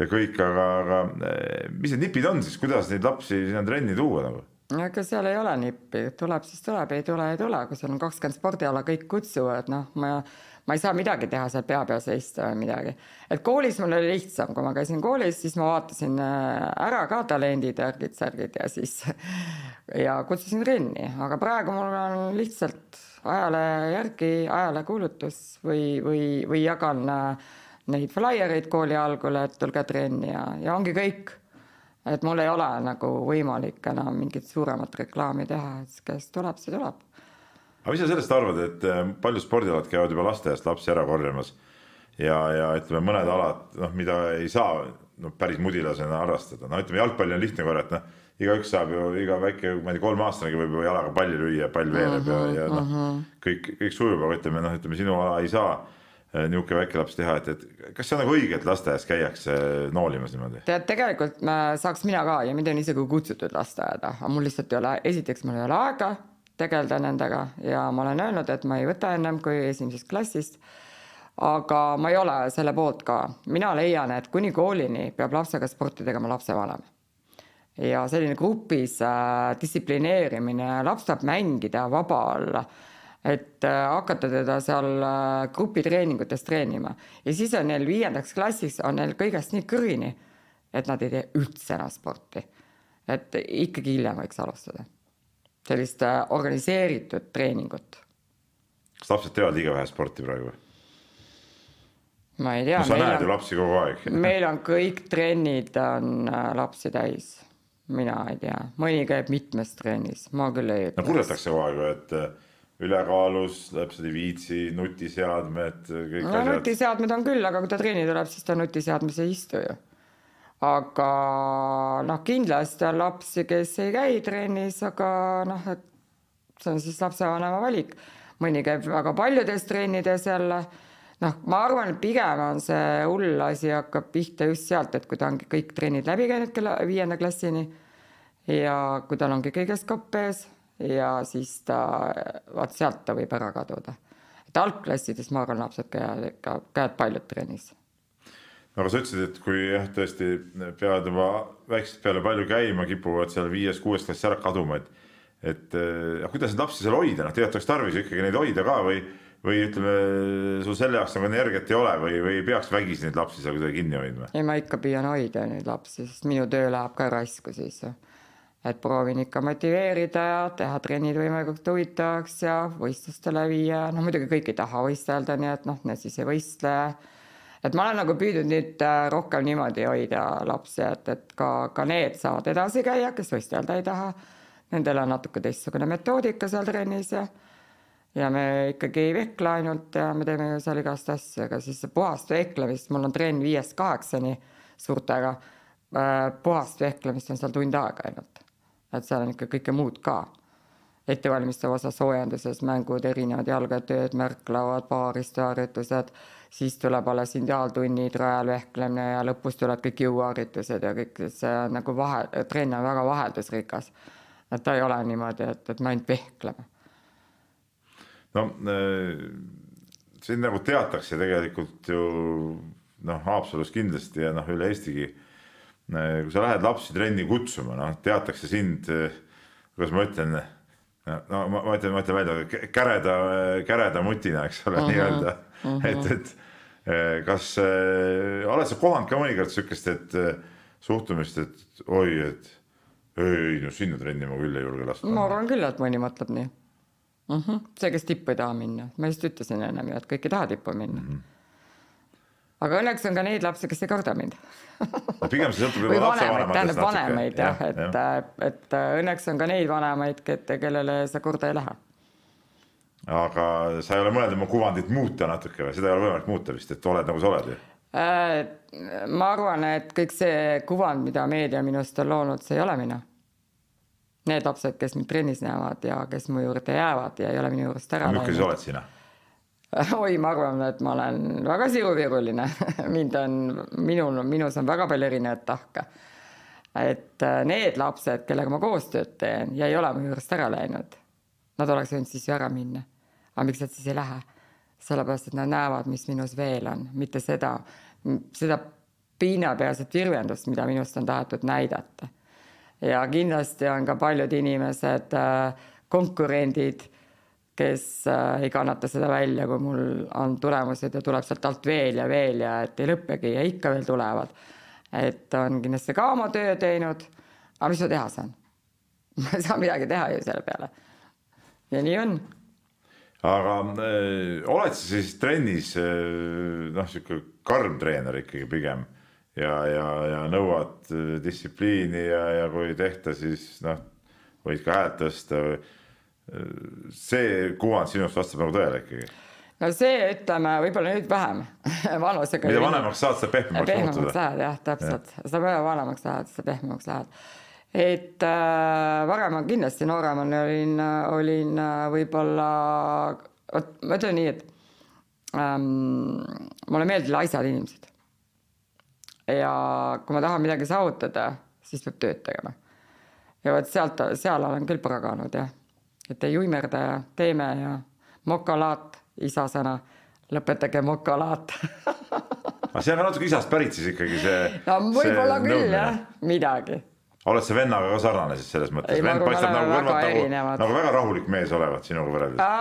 ja kõik, aga, aga äh, mis need nipid on siis, kuidas neid lapsi sinna trenni tuua nagu? Ega seal ei ole nippi, tuleb siis tuleb, ei tule, ei tule, kui sul on kakskümmend spordiala, kõik kutsuvad, noh, ma ma ei saa midagi teha seal pea peal seista või midagi. et koolis mul oli lihtsam, kui ma käisin koolis, siis ma vaatasin äh, ära ka talendid, värgid, särgid ja siis [LAUGHS] ja kutsusin trenni, aga praegu mul on lihtsalt ajale järgi ajale kuulutus või, või, või jagan äh, neid flaiereid kooli algul, et tulge trenni ja, ja ongi kõik. Et mul ei ole nagu võimalik enam mingit suuremat reklaami teha, et kes tuleb, see tuleb. Aga mis sa sellest arvad, et äh, paljud spordialad käivad juba lasteaiast lapsi ära korjamas? Ja, ja ütleme, mõned alad, noh, mida ei saa noh, päris mudilasena harrastada, no ütleme, jalgpalli on lihtne korjata, noh, igaüks saab ju, iga väike, ma ei tea, kolmeaastanegi võib ju jalaga palli lüüa, pall veereb ja, ja noh, mhm. kõik, kõik sujub, aga ütleme noh, ütleme sinu ala ei saa niisugune väike laps teha, et, et kas see on nagu õige, et lasteaias käiakse noolimas niimoodi? tead, tegelikult ma saaks mina ka ja mind on isegi kutsutud lasteaeda, aga mul lihtsalt ei ole, esiteks mul ei ole aega tegeleda nendega ja ma olen öelnud, et ma ei võta ennem kui esimesest klassist. aga ma ei ole selle poolt ka, mina leian, et kuni koolini peab lapsega sporti tegema lapsevanem. ja selline grupis äh, distsiplineerimine, laps saab mängida vaba olla et äh, hakata teda seal äh, grupitreeningutes treenima ja siis on neil viiendaks klassiks on neil kõigest nii kõrini, et nad ei tee üldse enam sporti. et ikkagi hiljem võiks alustada sellist äh, organiseeritud treeningut. kas lapsed teevad liiga vähe sporti praegu? ma ei tea no,. sa näed ju lapsi kogu aeg [LAUGHS] meil on kõik trennid on lapsi täis. mina ei tea, mõni käib mitmes trennis, ma küll ei no kurdetakse kogu aeg, et ülekaalus, lapsed ei viitsi, nutiseadmed, kõik no, asjad. nutiseadmed on küll, aga kui ta trenni tuleb, siis ta nutiseadmes ei istu ju aga noh, kindlasti on lapsi, kes ei käi trennis, aga noh, et see on siis lapsevanema valik. mõni käib väga paljudes trennides jälle. noh, ma arvan, et pigem on see hull asi hakkab pihta just sealt, et kui ta ongi kõik trennid läbi käinud kella viienda klassini ja kui tal ongi kõigest kopp ees ja siis ta, vaat sealt ta võib ära kaduda. et algklassides ma arvan, lapsed käivad ikka, käivad paljud trennis aga sa ütlesid, et kui jah, tõesti peavad juba väiksest peale palju käima, kipuvad seal viies-kuues klassis ära kaduma, et et ja kuidas neid lapsi seal hoida, noh, tegelikult oleks tarvis ikkagi neid hoida ka või, või ütleme, sul selle jaoks nagu energiat ei ole või, või peaks vägisi neid lapsi seal kuidagi kinni hoidma? ei, ma ikka püüan hoida neid lapsi, sest minu töö läheb ka raisku siis. Et proovin ikka motiveerida ja teha trennid võimalikult huvitavaks ja võistlustele viia, no muidugi kõik ei taha võistelda, nii et noh, need siis ei võistle et ma olen nagu püüdnud nüüd äh, rohkem niimoodi hoida lapsi, et, et ka, ka need saavad edasi käia, kes võistelda ei taha. Nendel on natuke teistsugune metoodika seal trennis ja, ja me ikkagi ei vehkle ainult ja me teeme ju seal igast asju, aga siis puhast vehklemist, mul on trenn viiest kaheksani suurtega. Äh, puhast vehklemist on seal tund aega ainult, et seal on ikka kõike muud ka ettevalmistav osa soojenduses, mängud, erinevad jalgatööd, märklauad, baaristoharjutused siis tuleb alles indiaaltunnid, rajal vehklemine ja lõpus tulevad kõik jõuharjutused ja kõik see nagu vahe, trenn on väga vaheldusrikas. et ta ei ole niimoodi, et, et me ainult vehkleme. no äh, sind nagu teatakse tegelikult ju noh, Haapsalus kindlasti ja noh, üle Eestigi. Äh, kui sa lähed lapsi trenni kutsuma, noh, teatakse sind, äh, kuidas ma ütlen no ma, ma ütlen, ma ütlen välja käreda, käreda mutina, eks ole uh -huh, nii-öelda uh, -huh. et, et eh, kas äh, oled sa kohanud ka mõnikord sihukest, et äh, suhtumist, et oi, et ei no sinna trenni ma küll ei julge lasta. ma arvan küll, et mõni mõtleb nii uh. -huh. see, kes tippu ei taha minna, ma just ütlesin ennem ju, et kõik ei taha tippu minna uh. -huh aga õnneks on ka neid lapsi, kes ei karda mind no pigem see sõltub juba lapsevanematest. tähendab vanemaid jah, et, et, et õnneks on ka neid vanemaid, kellele see korda ei lähe. aga sa ei ole mõelnud oma kuvandit muuta natuke või, seda ei ole võimalik muuta vist, et oled nagu sa oled ju? Äh, ma arvan, et kõik see kuvand, mida meedia minust on loonud, see ei ole mina. Need lapsed, kes mind trennis näevad ja kes mu juurde jäävad ja ei ole minu juurest ära läinud. milline sa oled sina? [LAUGHS] oi, ma arvan, et ma olen väga siruviruline [LAUGHS] mind on, minul, minus on väga palju erinevaid tahke. et äh, need lapsed, kellega ma koostööd teen ja ei ole mu juurest ära läinud, Nad oleks võinud siis ju ära minna. aga miks nad siis ei lähe? sellepärast, et nad näevad, mis minus veel on, mitte seda, seda pinnapealset virvendust, mida minust on tahetud näidata. ja kindlasti on ka paljud inimesed, äh, konkurendid, kes äh, ei kannata seda välja, kui mul on tulemused ja tuleb sealt alt veel ja veel ja et ei lõppegi ja ikka veel tulevad. et on kindlasti ka oma töö teinud, aga mis ma teha saan? [LAUGHS] ma ei saa midagi teha ju selle peale. ja nii on aga äh, oled sa siis trennis äh, noh, sihuke karm treener ikkagi pigem ja, ja, ja nõuad distsipliini ja, ja kui ei tehta, siis noh, võid ka häält tõsta. See kuvand sinust vastab nagu tõele ikkagi no see, ütleme võib-olla nüüd vähem [LAUGHS] vanusega. mida vanemaks saad, seda pehmemaks muutuda. pehmemaks lähed jah, täpselt ja., seda päeva vanemaks lähed, seda pehmemaks lähed et äh, varem ma kindlasti nooremana olin, olin äh, võib-olla, vot ma ütlen nii, et ähm, mulle meeldivad laisad inimesed. ja kui ma tahan midagi saavutada, siis peab tööd tegema. ja vot sealt, seal olen küll praganud jah, et ei uimerda ja teeme ja mokalaat, isa sõna, lõpetage mokalaat [LAUGHS] aga see on natuke isast pärit siis ikkagi see. no võib-olla küll jah, midagi oled sa vennaga ka sarnane siis selles mõttes? vend paistab nagu kõrvalt nagu, nagu väga rahulik mees olevat sinuga võrreldes.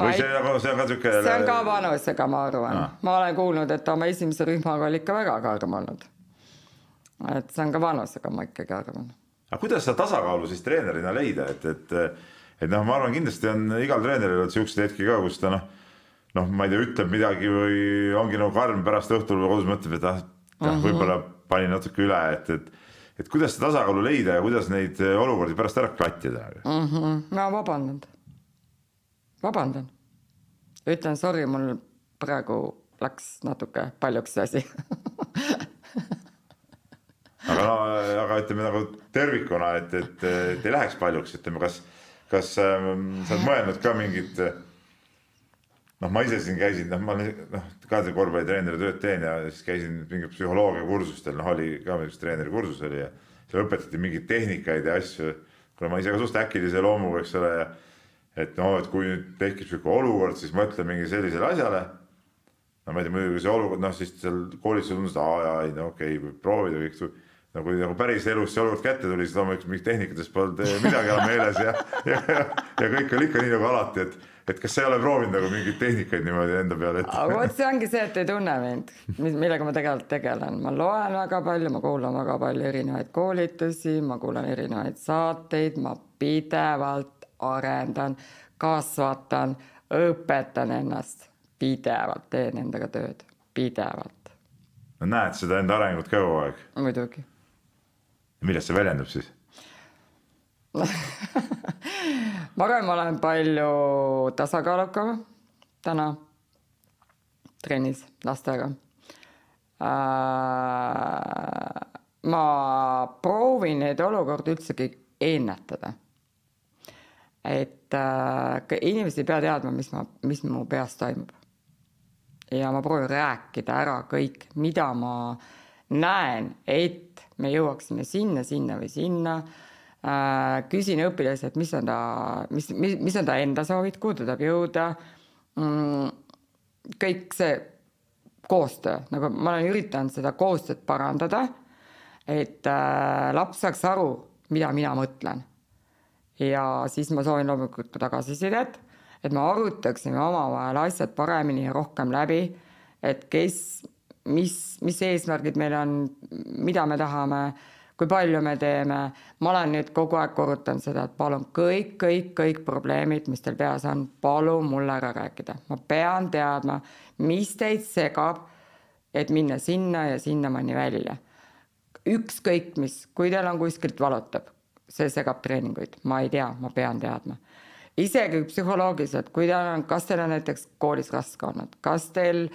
või see, nagu see on ka sihuke. see on ka vanusega, ma arvan. ma olen kuulnud, et oma esimese rühmaga oli ikka väga karm olnud. et see on ka vanusega, ma ikkagi arvan. aga kuidas seda tasakaalu siis treenerina leida, et, et, et noh, ma arvan, kindlasti on igal treeneril on siukseid hetki ka, kus ta noh, noh, ma ei tea, ütleb midagi või ongi nagu karm pärast õhtul kodus mõtleb, et ah, mhm. võib-olla panin natuke üle, et, et et kuidas seda tasakaalu leida ja kuidas neid eh, olukordi pärast ära klattida mm? -hmm. ma vabandan, vabandan, ütlen sorry, mul praegu läks natuke paljuks see asi [LAUGHS] aga no, aga ütleme nagu tervikuna, et, et, et ei läheks paljuks, ütleme, kas, kas ähm, sa oled mõelnud ka mingit noh, ma ise siin käisin, noh, ma noh, ka korvpallitreeneri tööd teen ja siis käisin mingil psühholoogiakursustel, noh, oli ka üks treeneri kursus oli ja seal õpetati mingeid tehnikaid ja asju. kuna ma ise ka suht äkilise loomuga, eks ole, et noh, et kui nüüd tekib sihuke olukord, siis mõtle mingi sellisele asjale. no ma ei tea, muidugi see olukord, noh, siis seal koolitusel tundus, et aa, jaa, ei no okei okay,, proovida kõik no kui nagu päris elus see olukord kätte tuli, siis loomulikult mingit tehnikatest polnud midagi enam meeles ja, ja, ja, ja kõik oli ikka nii nagu alati, et et kas sa ei ole proovinud nagu mingeid tehnikaid niimoodi enda peale ette? aga vot see ongi see, et ei tunne mind, millega ma tegelikult tegelen, ma loen väga palju, ma kuulan väga palju erinevaid koolitusi, ma kuulan erinevaid saateid, ma pidevalt arendan, kasvatan, õpetan ennast, pidevalt teen endaga tööd, pidevalt. no näed seda enda arengut kogu aeg? muidugi. Milles see väljendub siis [LAUGHS] varem olen palju tasakaalukam täna trennis lastega äh,. ma proovin neid olukordi üldsegi ennetada. et äh, inimesed ei pea teadma, mis ma, mis mu peas toimub. ja ma proovin rääkida ära kõik, mida ma näen, et me jõuaksime sinna, sinna või sinna Äh, küsin õpilaselt, mis on ta, mis, mis, mis on ta enda soovid, kuhu ta tahab jõuda. Mm, kõik see koostöö, nagu ma olen üritanud seda koostööd parandada, et äh, laps saaks aru, mida mina mõtlen. ja siis ma soovin loomulikult ka tagasisidet, et me arutaksime omavahel asjad paremini ja rohkem läbi, et kes, mis, mis eesmärgid meil on, mida me tahame kui palju me teeme. ma olen nüüd kogu aeg korrutanud seda, et palun kõik, kõik, kõik probleemid, mis teil peas on, palun mulle ära rääkida, ma pean teadma, mis teid segab, et minna sinna ja sinnamaani välja. ükskõik mis, kui teil on kuskilt valutab, see segab treeninguid, ma ei tea, ma pean teadma isegi psühholoogiliselt, kui teil on, kas teil on näiteks koolis raske olnud, kas teil,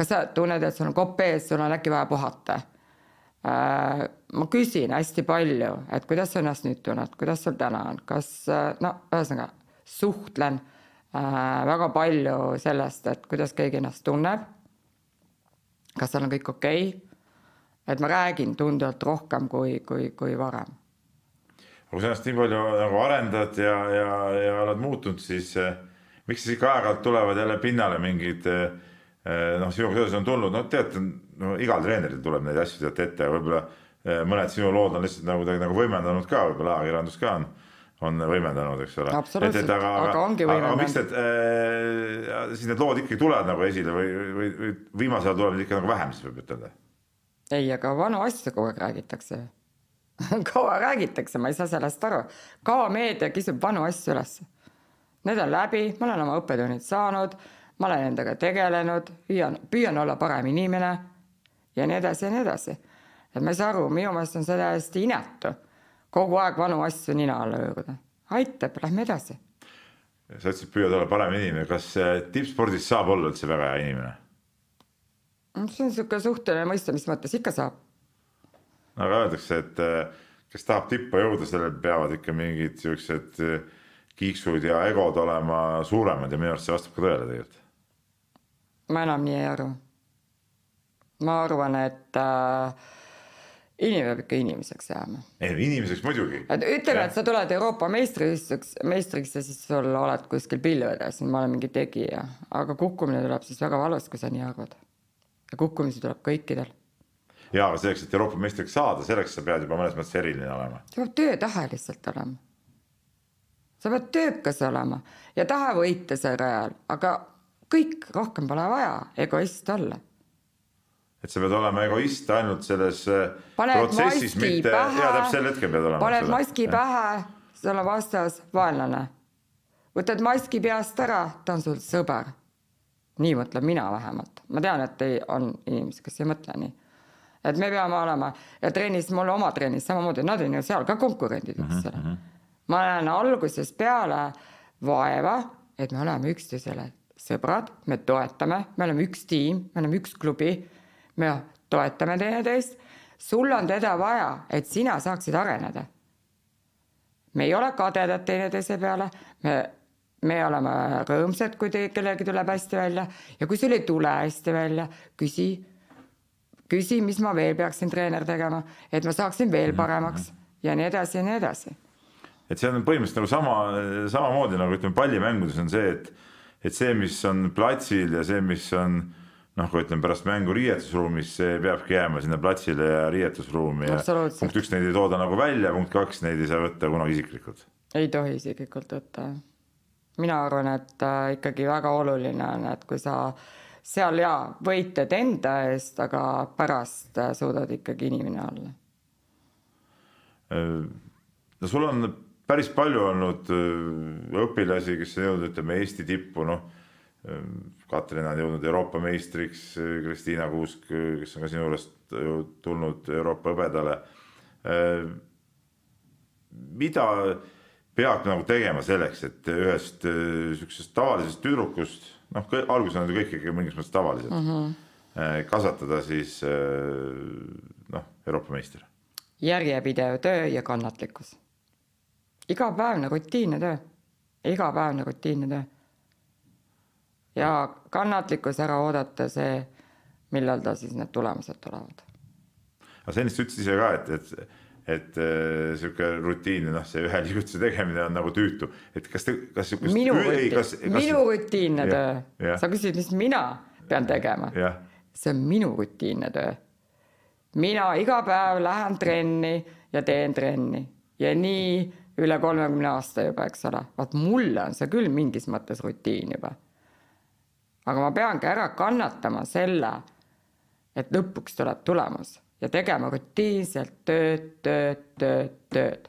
kas sa tunned, et sul on kopp ees, sul on äkki vaja puhata Äh, ma küsin hästi palju, et kuidas sa ennast nüüd tunned, kuidas sul täna on, kas äh, no ühesõnaga suhtlen äh, väga palju sellest, et kuidas keegi ennast tunneb. kas seal on kõik okei okay?. et ma räägin tunduvalt rohkem kui, kui, kui varem. kui sa ennast nii palju nagu arendad ja, ja, ja oled muutunud, siis miks siis ikka aeg-ajalt tulevad jälle pinnale mingid eh, noh, sinuga seoses on tulnud, no teate, no igal treeneril tuleb neid asju teate ette, võib-olla eh, mõned sinu lood on lihtsalt nagu nagu võimendanud ka, võib-olla ajakirjandus ka on on võimendanud, eks ole. absoluutselt, aga, aga ongi võimendanud. aga miks need äh,, siis need lood ikkagi tulevad nagu esile või, või, või viimasel ajal tuleb neid ikka nagu vähem, siis võib ütelda? ei, aga vanu asju kogu aeg räägitakse [LAUGHS] kaua räägitakse, ma ei saa sellest aru. kaua meedia kisub vanu asju ülesse? Need on läbi, ma olen oma õppetunnid saanud, ma olen endaga tegelenud, püüan, püüan olla parem inimene ja nii edasi ja nii edasi. et ma ei saa aru, minu meelest on see täiesti inetu kogu aeg vanu asju nina alla hõõruda. aitab, lähme edasi. sa ütlesid, püüad olla parem inimene, kas tippspordis saab olla üldse väga hea inimene? see on niisugune suhteline mõiste, mis mõttes ikka saab. aga öeldakse, et eh, kes tahab tippu jõuda, sellel peavad ikka mingid siuksed eh, kiiksud ja egod olema suuremad ja minu arust see vastab ka tõele tegelikult. Ma enam nii ei arva. ma arvan, et äh, inimene peab ikka inimeseks jääma. ei, inimeseks muidugi. et ütleme, et sa tuled Euroopa meistriks, meistriks ja siis sul oled kuskil pilvedes, ma olen mingi tegija, aga kukkumine tuleb siis väga valus, kui sa nii arvad. ja kukkumisi tuleb kõikidel. ja, aga selleks, et Euroopa meistriks saada, selleks sa pead juba mõnes mõttes eriline olema. sa pead töötahe lihtsalt olema. sa pead töökas olema ja tahe võita sel ajal, aga kõik, rohkem pole vaja egoist olla et sa pead olema egoist ainult selles äh, paned protsessis, mitte, ja täpselt sel hetkel pead olema. paned maski ja. pähe, sul on vastas vaenlane. võtad maski peast ära, ta on sul sõber. nii mõtlen mina vähemalt, ma tean, et ei, on inimesi, kes ei mõtle nii. et me peame olema ja trennis, mul oma trennis samamoodi, nad on ju seal ka konkurendid, eks mhm, ole -hmm.. ma näen algusest peale vaeva, et me oleme üksteisele sõbrad, me toetame, me oleme üks tiim, me oleme üks klubi me toetame teineteist, sul on teda vaja, et sina saaksid areneda. me ei ole kadedad teineteise peale, me, me oleme rõõmsad, kui te, kellelgi tuleb hästi välja ja kui sul ei tule hästi välja, küsi, küsi, mis ma veel peaksin treener tegema, et ma saaksin veel paremaks ja nii edasi ja nii edasi. et see on põhimõtteliselt nagu sama, samamoodi nagu ütleme, pallimängudes on see, et, et see, mis on platsil ja see, mis on noh, kui ütleme pärast mängu riietusruumis, see peabki jääma sinna platsile ja riietusruumi ja punkt üks, neid ei tooda nagu välja, punkt kaks, neid ei saa võtta kunagi isiklikult. ei tohi isiklikult võtta. mina arvan, et äh, ikkagi väga oluline on, et kui sa seal jaa, võitled enda eest, aga pärast äh, suudad ikkagi inimene olla. Äh, no sul on päris palju olnud õpilasi, kes on jõudnud, ütleme Eesti tippu, noh Katrin on jõudnud Euroopa meistriks, Kristiina Kuusk, kes on ka sinu juurest tulnud Euroopa hõbedale. mida peab nagu tegema selleks, et ühest sihukesest tavalisest tüdrukust, noh, alguses on ju kõik ikka mingis mõttes tavalised mm, -hmm. kasvatada siis noh, Euroopa meister? järjepidev töö ja kannatlikkus. Igapäevane rutiinne töö, igapäevane rutiinne töö ja kannatlikkus ära oodata see, millal ta siis need tulemused tulevad. aga sa ennist ütlesid ise ka, et, et, et äh, sihuke rutiinne, noh, see ühe liigutuse tegemine on nagu tüütu, et kas te, kas sihukest. minu rutiin, kas... minu rutiinne töö, sa küsid, mis mina pean tegema. see on minu rutiinne töö. mina iga päev lähen trenni ja teen trenni ja nii üle kolmekümne aasta juba, eks ole, vaat mulle on see küll mingis mõttes rutiin juba aga ma peangi ära kannatama selle, et lõpuks tuleb tulemus ja tegema rutiinselt tööd, tööd, tööd, tööd.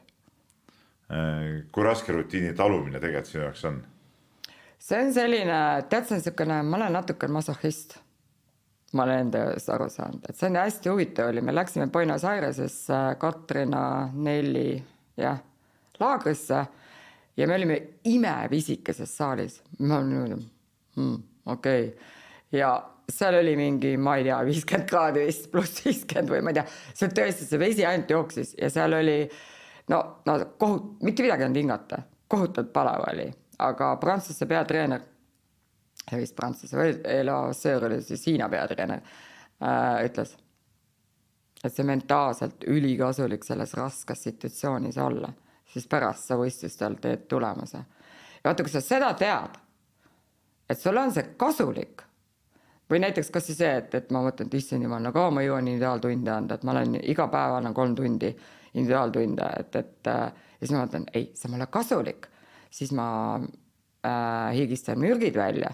Kui raske rutiini talumine tegelikult sinu jaoks on? see on selline, tead, see on niisugune, ma olen natuke masohhist. ma olen enda jaoks aru saanud, et see on hästi huvitav oli, me läksime Buenos Airesesse Katrina Nelli, jah, laagrisse ja me olime imepisikeses saalis. ma olin niimoodi hmm okei. Okay.. ja seal oli mingi, ma ei tea, viiskümmend kraadi vist pluss viiskümmend või ma ei tea, seal tõesti see vesi ainult jooksis ja seal oli no, no kohut-, mitte midagi ei olnud hingata, kohutavalt palav oli, aga Prantsuse peatreener, vist Prantsuse või Elasseur oli siis Hiina peatreener äh,, ütles, et see mentaalselt ülikasulik selles raskes situatsioonis olla, siis pärast sa võistlustel teed tulemuse. ja vaata, kui sa seda tead, et sul on see kasulik või näiteks kasvõi see, et, et ma mõtlen, et issand jumal, no kaua ma jõuan individuaaltunde anda, et ma olen iga päev annan kolm tundi individuaaltunde, et, et äh, ja siis ma mõtlen, ei, see on mulle kasulik, siis ma äh, higistan mürgid välja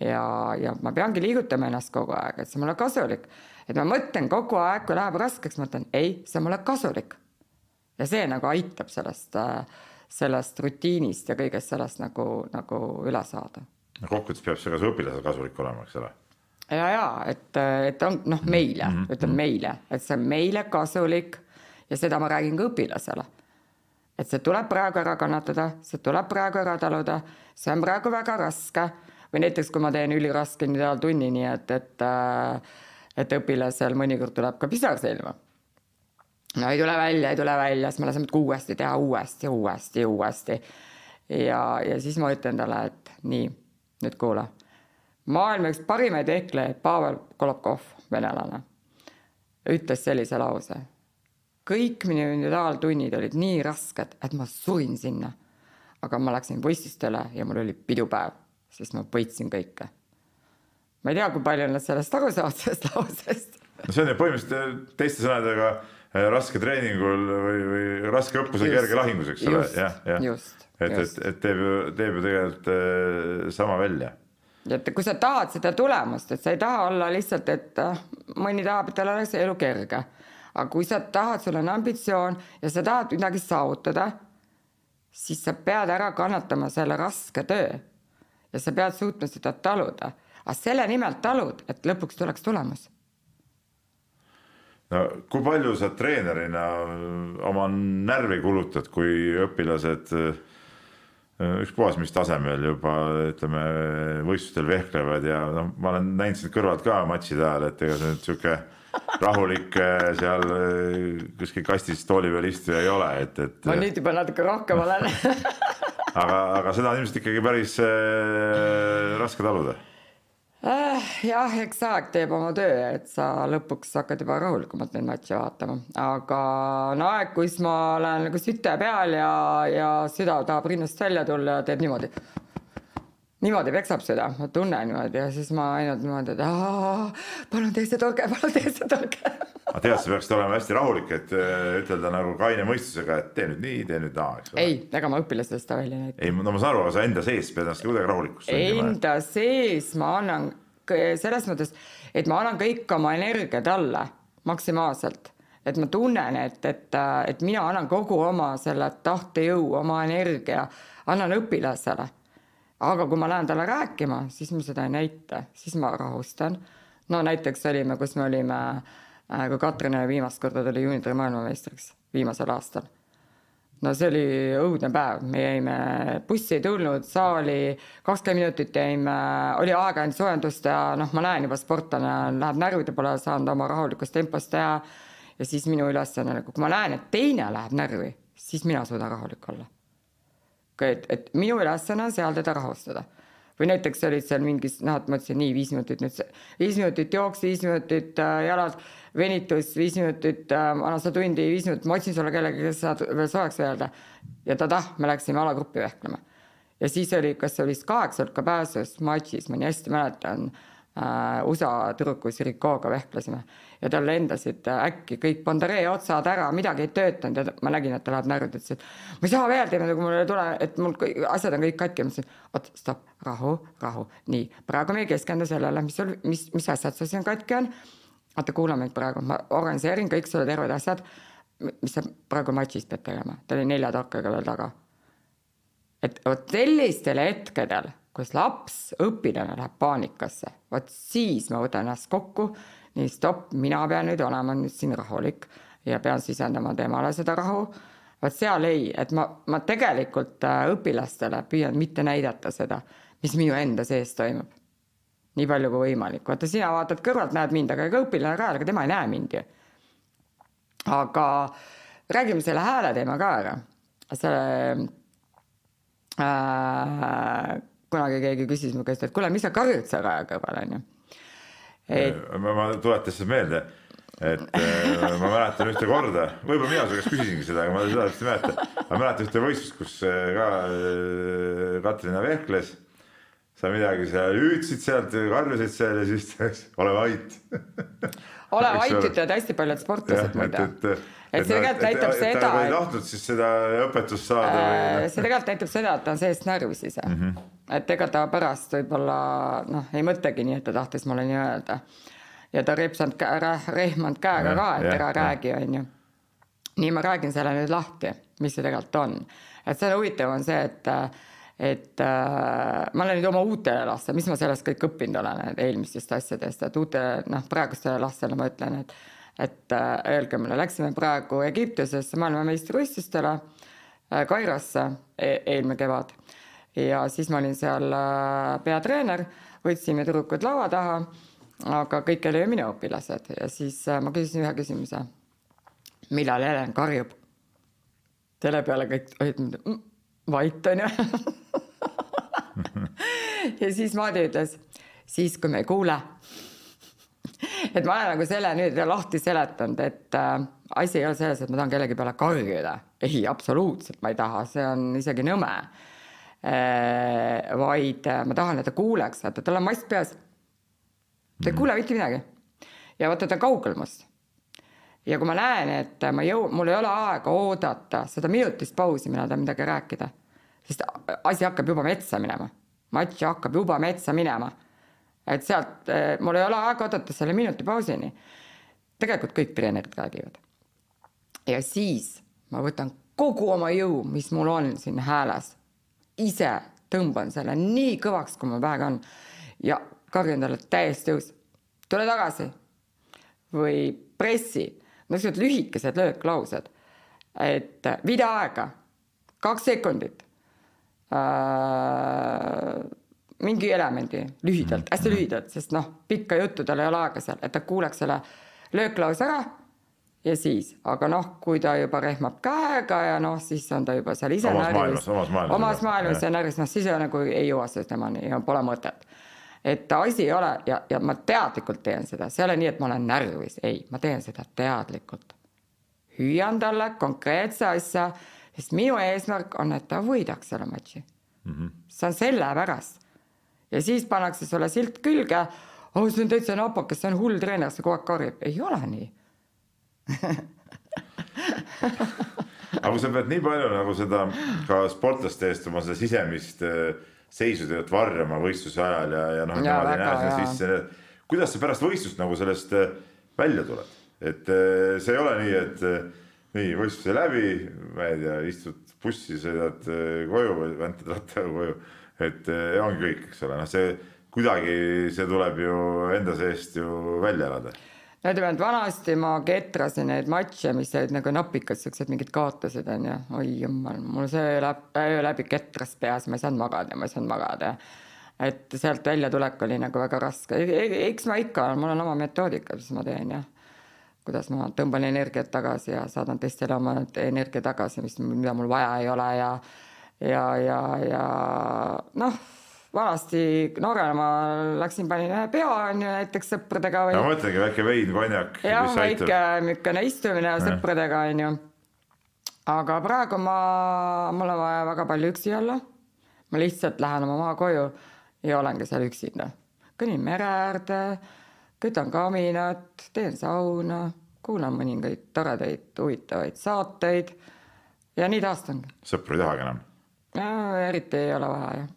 ja, ja ma peangi liigutama ennast kogu aeg, et see on mulle kasulik. et ma mõtlen kogu aeg, kui läheb raskeks, mõtlen, ei, see on mulle kasulik. Ja see nagu aitab sellest, äh, sellest rutiinist ja kõigest sellest nagu, nagu üle saada. kokkuvõttes peab see ka su õpilasele kasulik olema, eks ole ja, ja et, et on noh, meile mm, -hmm. ütlen meile, et see on meile kasulik ja seda ma räägin ka õpilasele. et see tuleb praegu ära kannatada, see tuleb praegu ära taluda, see on praegu väga raske või näiteks, kui ma teen üliraske individuaaltunni, nii et, et et õpilasel mõnikord tuleb ka pisar silma. No ei tule välja, ei tule välja, siis ma lasen uuesti teha uuesti, uuesti, uuesti. ja, ja siis ma ütlen talle, et nii, nüüd kuula maailma üks parimaid ehklejaid, Pavel Kolokov, venelane, ütles sellise lause. kõik minu individuaaltunnid olid nii rasked, et ma surin sinna. aga ma läksin võistlustele ja mul oli pidupäev, sest ma võitsin kõike. ma ei tea, kui palju nad sellest aru saavad, sellest lausest. no see on ju põhimõtteliselt teiste sõnadega raske treeningul või, või raske õppuse kerge lahingus, eks ole, jah, jah. et, et, et teeb ju, teeb ju tegelikult äh, sama välja et kui sa tahad seda tulemust, et sa ei taha olla lihtsalt, et äh, mõni tahab, et tal oleks elu kerge. aga kui sa tahad, sul on ambitsioon ja sa tahad midagi saavutada, siis sa pead ära kannatama selle raske töö. ja sa pead suutma seda taluda, aga selle nimel talud, et lõpuks tuleks tulemus no kui palju sa treenerina oma närvi kulutad, kui õpilased äh, ükspuhas mis tasemel juba ütleme võistlustel vehklevad ja noh, ma olen näinud sind kõrvalt ka matšide ajal, et ega see nüüd sihuke rahulik äh, seal äh, kuskil kastis tooli peal istuja ei ole, et, et. ma nüüd juba natuke rohkem olen [LAUGHS] aga, aga seda on ilmselt ikkagi päris raske taluda äh,. jah, eks aeg teeb oma töö, et sa lõpuks hakkad juba rahulikumalt neid matše vaatama, aga on aeg, kus ma olen nagu süte peal ja, ja süda tahab rinnast välja tulla ja teeb niimoodi. Niimoodi peksab süda, ma tunnen niimoodi ja siis ma ainult niimoodi, et aa, palun tee see torge, palun tee see torge aga tead, sa peaksid olema hästi rahulik, et äh, ütelda nagu kaine mõistusega, et tee nüüd nii, tee nüüd naa, eks ole. ei, ega ma õpilastele seda välja ei näita. ei, no ma saan aru, aga sa enda sees pead ennast kuidagi tundima. Enda sees ma annan selles mõttes, et ma annan kõik oma energiat alla maksimaalselt et ma tunnen, et, et, et mina annan kogu oma selle tahtejõu, oma energia, annan õpilasele. Aga kui ma lähen talle rääkima, siis ma seda ei näita, siis ma rahustan. no näiteks olime, kus me olime äh, kui Katrin viimast korda tuli juuniori maailmameistriks viimasel aastal. no see oli õudne päev, me jäime, bussi ei tulnud, saali kakskümmend minutit jäime, oli aega ainult soojendust ja noh, ma näen juba sportlane läheb närvide, pole saanud oma rahulikus tempos teha. ja siis minu ülesanne nagu, kui ma näen, et teine läheb närvi, siis mina suudan rahulik olla. Et, et minu ülesanne on seal teda rahustada või näiteks olid seal mingis, noh, et ma ütlesin nii viis minutit nüüd, viis minutit jooks, viis minutit äh, jalad, venitus, viis minutit äh,, anna sa tundi, viis minutit, ma otsin sulle kellegi, kes saad veel soojaks öelda. ja ta-tah, me läksime alagruppi vehklema. ja siis oli, kas see oli vist kaheksa hulka pääsus matšis, ma nii hästi mäletan USA tüdrukus Rikoga vehklesime ja tal lendasid äh, äkki kõik Bondaree otsad ära, midagi ei töötanud ja ma nägin, et ta läheb närvi, ta ütles, et ma ei saa veel teha, nagu mul ei tule, et mul kõik asjad on kõik katki, ma ütlesin, oot, stopp, rahu, rahu, nii, praegu me ei keskendu sellele, mis sul, mis, mis asjad sul siin katki on. oota, kuula mind praegu, ma organiseerin kõik sulle terved asjad, mis sa praegu matšis pead tegema, ta oli nelja takkaga veel taga. et vot sellistel hetkedel, kus laps, õpilane läheb paanikasse, vot siis ma võtan ennast kokku nii stopp, mina pean nüüd olema nüüd siin rahulik ja pean sisendama temale seda rahu. vot seal ei, et ma, ma tegelikult äh, õpilastele püüan mitte näidata seda, mis minu enda sees toimub. nii palju kui võimalik, vaata sina vaatad kõrvalt, näed mind, aga ega õpilane ka, aga tema ei näe mind ju. aga räägime selle hääle teema ka ära. selle äh, kunagi keegi küsis mu käest, et kuule, mis sa karjud seal raja kõrval onju et.... ma, ma tuletasin meelde, et äh, ma mäletan ühte korda, võib-olla mina su käest küsisingi seda, aga ma seda täpselt ei mäleta. ma mäletan ühte võistlust, kus äh, ka äh, Katariina vehkles. sa midagi seal hüüdsid sealt, karjusid seal ja siis [LAUGHS] ole vait [LAUGHS] ole vait, ütlevad hästi paljud sportlased muide. et, et, et see tegelikult näitab seda. ta ei tahtnud siis seda õpetust saada või? Noh. see tegelikult näitab seda, et ta on seest närvis ise mm. -hmm. et ega ta pärast võib-olla noh, ei mõtlegi nii, et ta tahtis mulle nii öelda. ja ta rehmanud käe, rehmanud käega ka, et ära räägi, onju. nii ma räägin selle nüüd lahti, mis see tegelikult on. et selle huvitav on see, et et äh, ma olen nüüd oma uutele lastele, mis ma sellest kõik õppinud olen eelmistest asjadest, et uute noh, praegustele lastele ma ütlen, et et äh, öelge mulle, läksime praegu Egiptusesse maailmameistrivõistlustele äh, Kairosse e eelmine kevad ja siis ma olin seal äh, peatreener, võtsime tüdrukud laua taha, aga kõik oli ju minu õpilased ja siis äh, ma küsisin ühe küsimuse. millal Helen karjub? selle peale kõik olid mm, vait onju [LAUGHS] ja siis Maadi ütles, siis kui me ei kuule. et ma olen nagu selle nüüd lahti seletanud, et äh, asi ei ole selles, et ma tahan kellegi peale karjuda. ei, absoluutselt ma ei taha, see on isegi nõme äh,. vaid äh, ma tahan, et ta kuuleks, vaata tal on mask peas. ta ei kuule mitte midagi. ja vaata, ta on kaugel must ja kui ma näen, et ma jõu-, mul ei ole aega oodata seda minutist pausi, millal ta midagi rääkida, sest asi hakkab juba metsa minema. matš hakkab juba metsa minema. et sealt, eh, mul ei ole aega oodata selle minuti pausini. tegelikult kõik treenerid räägivad. ja siis ma võtan kogu oma jõu, mis mul on siin hääles, ise tõmban selle nii kõvaks, kui mul vähegi on ja karjun talle täiesti õus, tule tagasi või pressi, niisugused lühikesed lööklaused, et vida aega, kaks sekundit. Äh, mingi elemendi lühidalt, hästi mhm. lühidalt, sest noh, pikka juttu tal ei ole aega seal, et ta kuuleks selle lööklause ära ja siis, aga noh, kui ta juba rehmab käega ja noh, siis on ta juba seal ise omas närvis, omas maailmas, omas maailmas ja närvis, noh siis ei, nagu ei jõua see temani ja pole mõtet. Et asi ei ole ja, ja ma teadlikult teen seda, see ei ole nii, et ma olen närvis, ei, ma teen seda teadlikult. hüüan talle konkreetse asja sest minu eesmärk on, et ta võidaks selle matši mm. -hmm. see on sellepärast. ja siis pannakse sulle silt külge, oh see on täitsa napakas, see on hull treener, see kogu aeg karjub, ei ole nii aga kui sa pead nii palju nagu seda ka sportlaste eest oma seda sisemist äh, seisutööd varjama võistluse ajal ja, ja noh, nemad ei näe sinna sisse. kuidas sa pärast võistlust nagu sellest äh, välja tuled, et äh, see ei ole nii, et nii võistluse läbi, ma ei tea, istud bussi, sõidad äh, koju või väntad rattaga koju. et äh, ja ongi kõik, eks ole, noh, see kuidagi see tuleb ju enda seest ju välja elada ütleme, et vanasti ma ketrasin neid matše, mis olid nagu napikad, siuksed mingid kaotused onju, oi jumal, mul see läheb öö läbi ketras peas, ma ei saanud magada, ma ei saanud magada. et sealt väljatulek oli nagu väga raske, e-, e-, eks ma ikka, mul on oma metoodika, mis ma teen jah. Kuidas ma tõmban energiat tagasi ja saadan teistele oma energia tagasi, mis, mida mul vaja ei ole ja ja, ja, ja noh, vanasti ma läksin, panin ühe peo on ju näiteks sõpradega või. ma mõtlengi väike vein, konjak. jah, väike niisugune istumine ja. sõpradega on ju. aga praegu ma, mul on vaja väga palju üksi olla. ma lihtsalt lähen oma maakoju ja olengi seal üksinda, kõnnin mere äärde kütan kaminat, teen sauna, kuulan mõningaid toredaid huvitavaid saateid ja nii taastangi. sõpru ei tahagi enam? eriti ei ole vaja jah.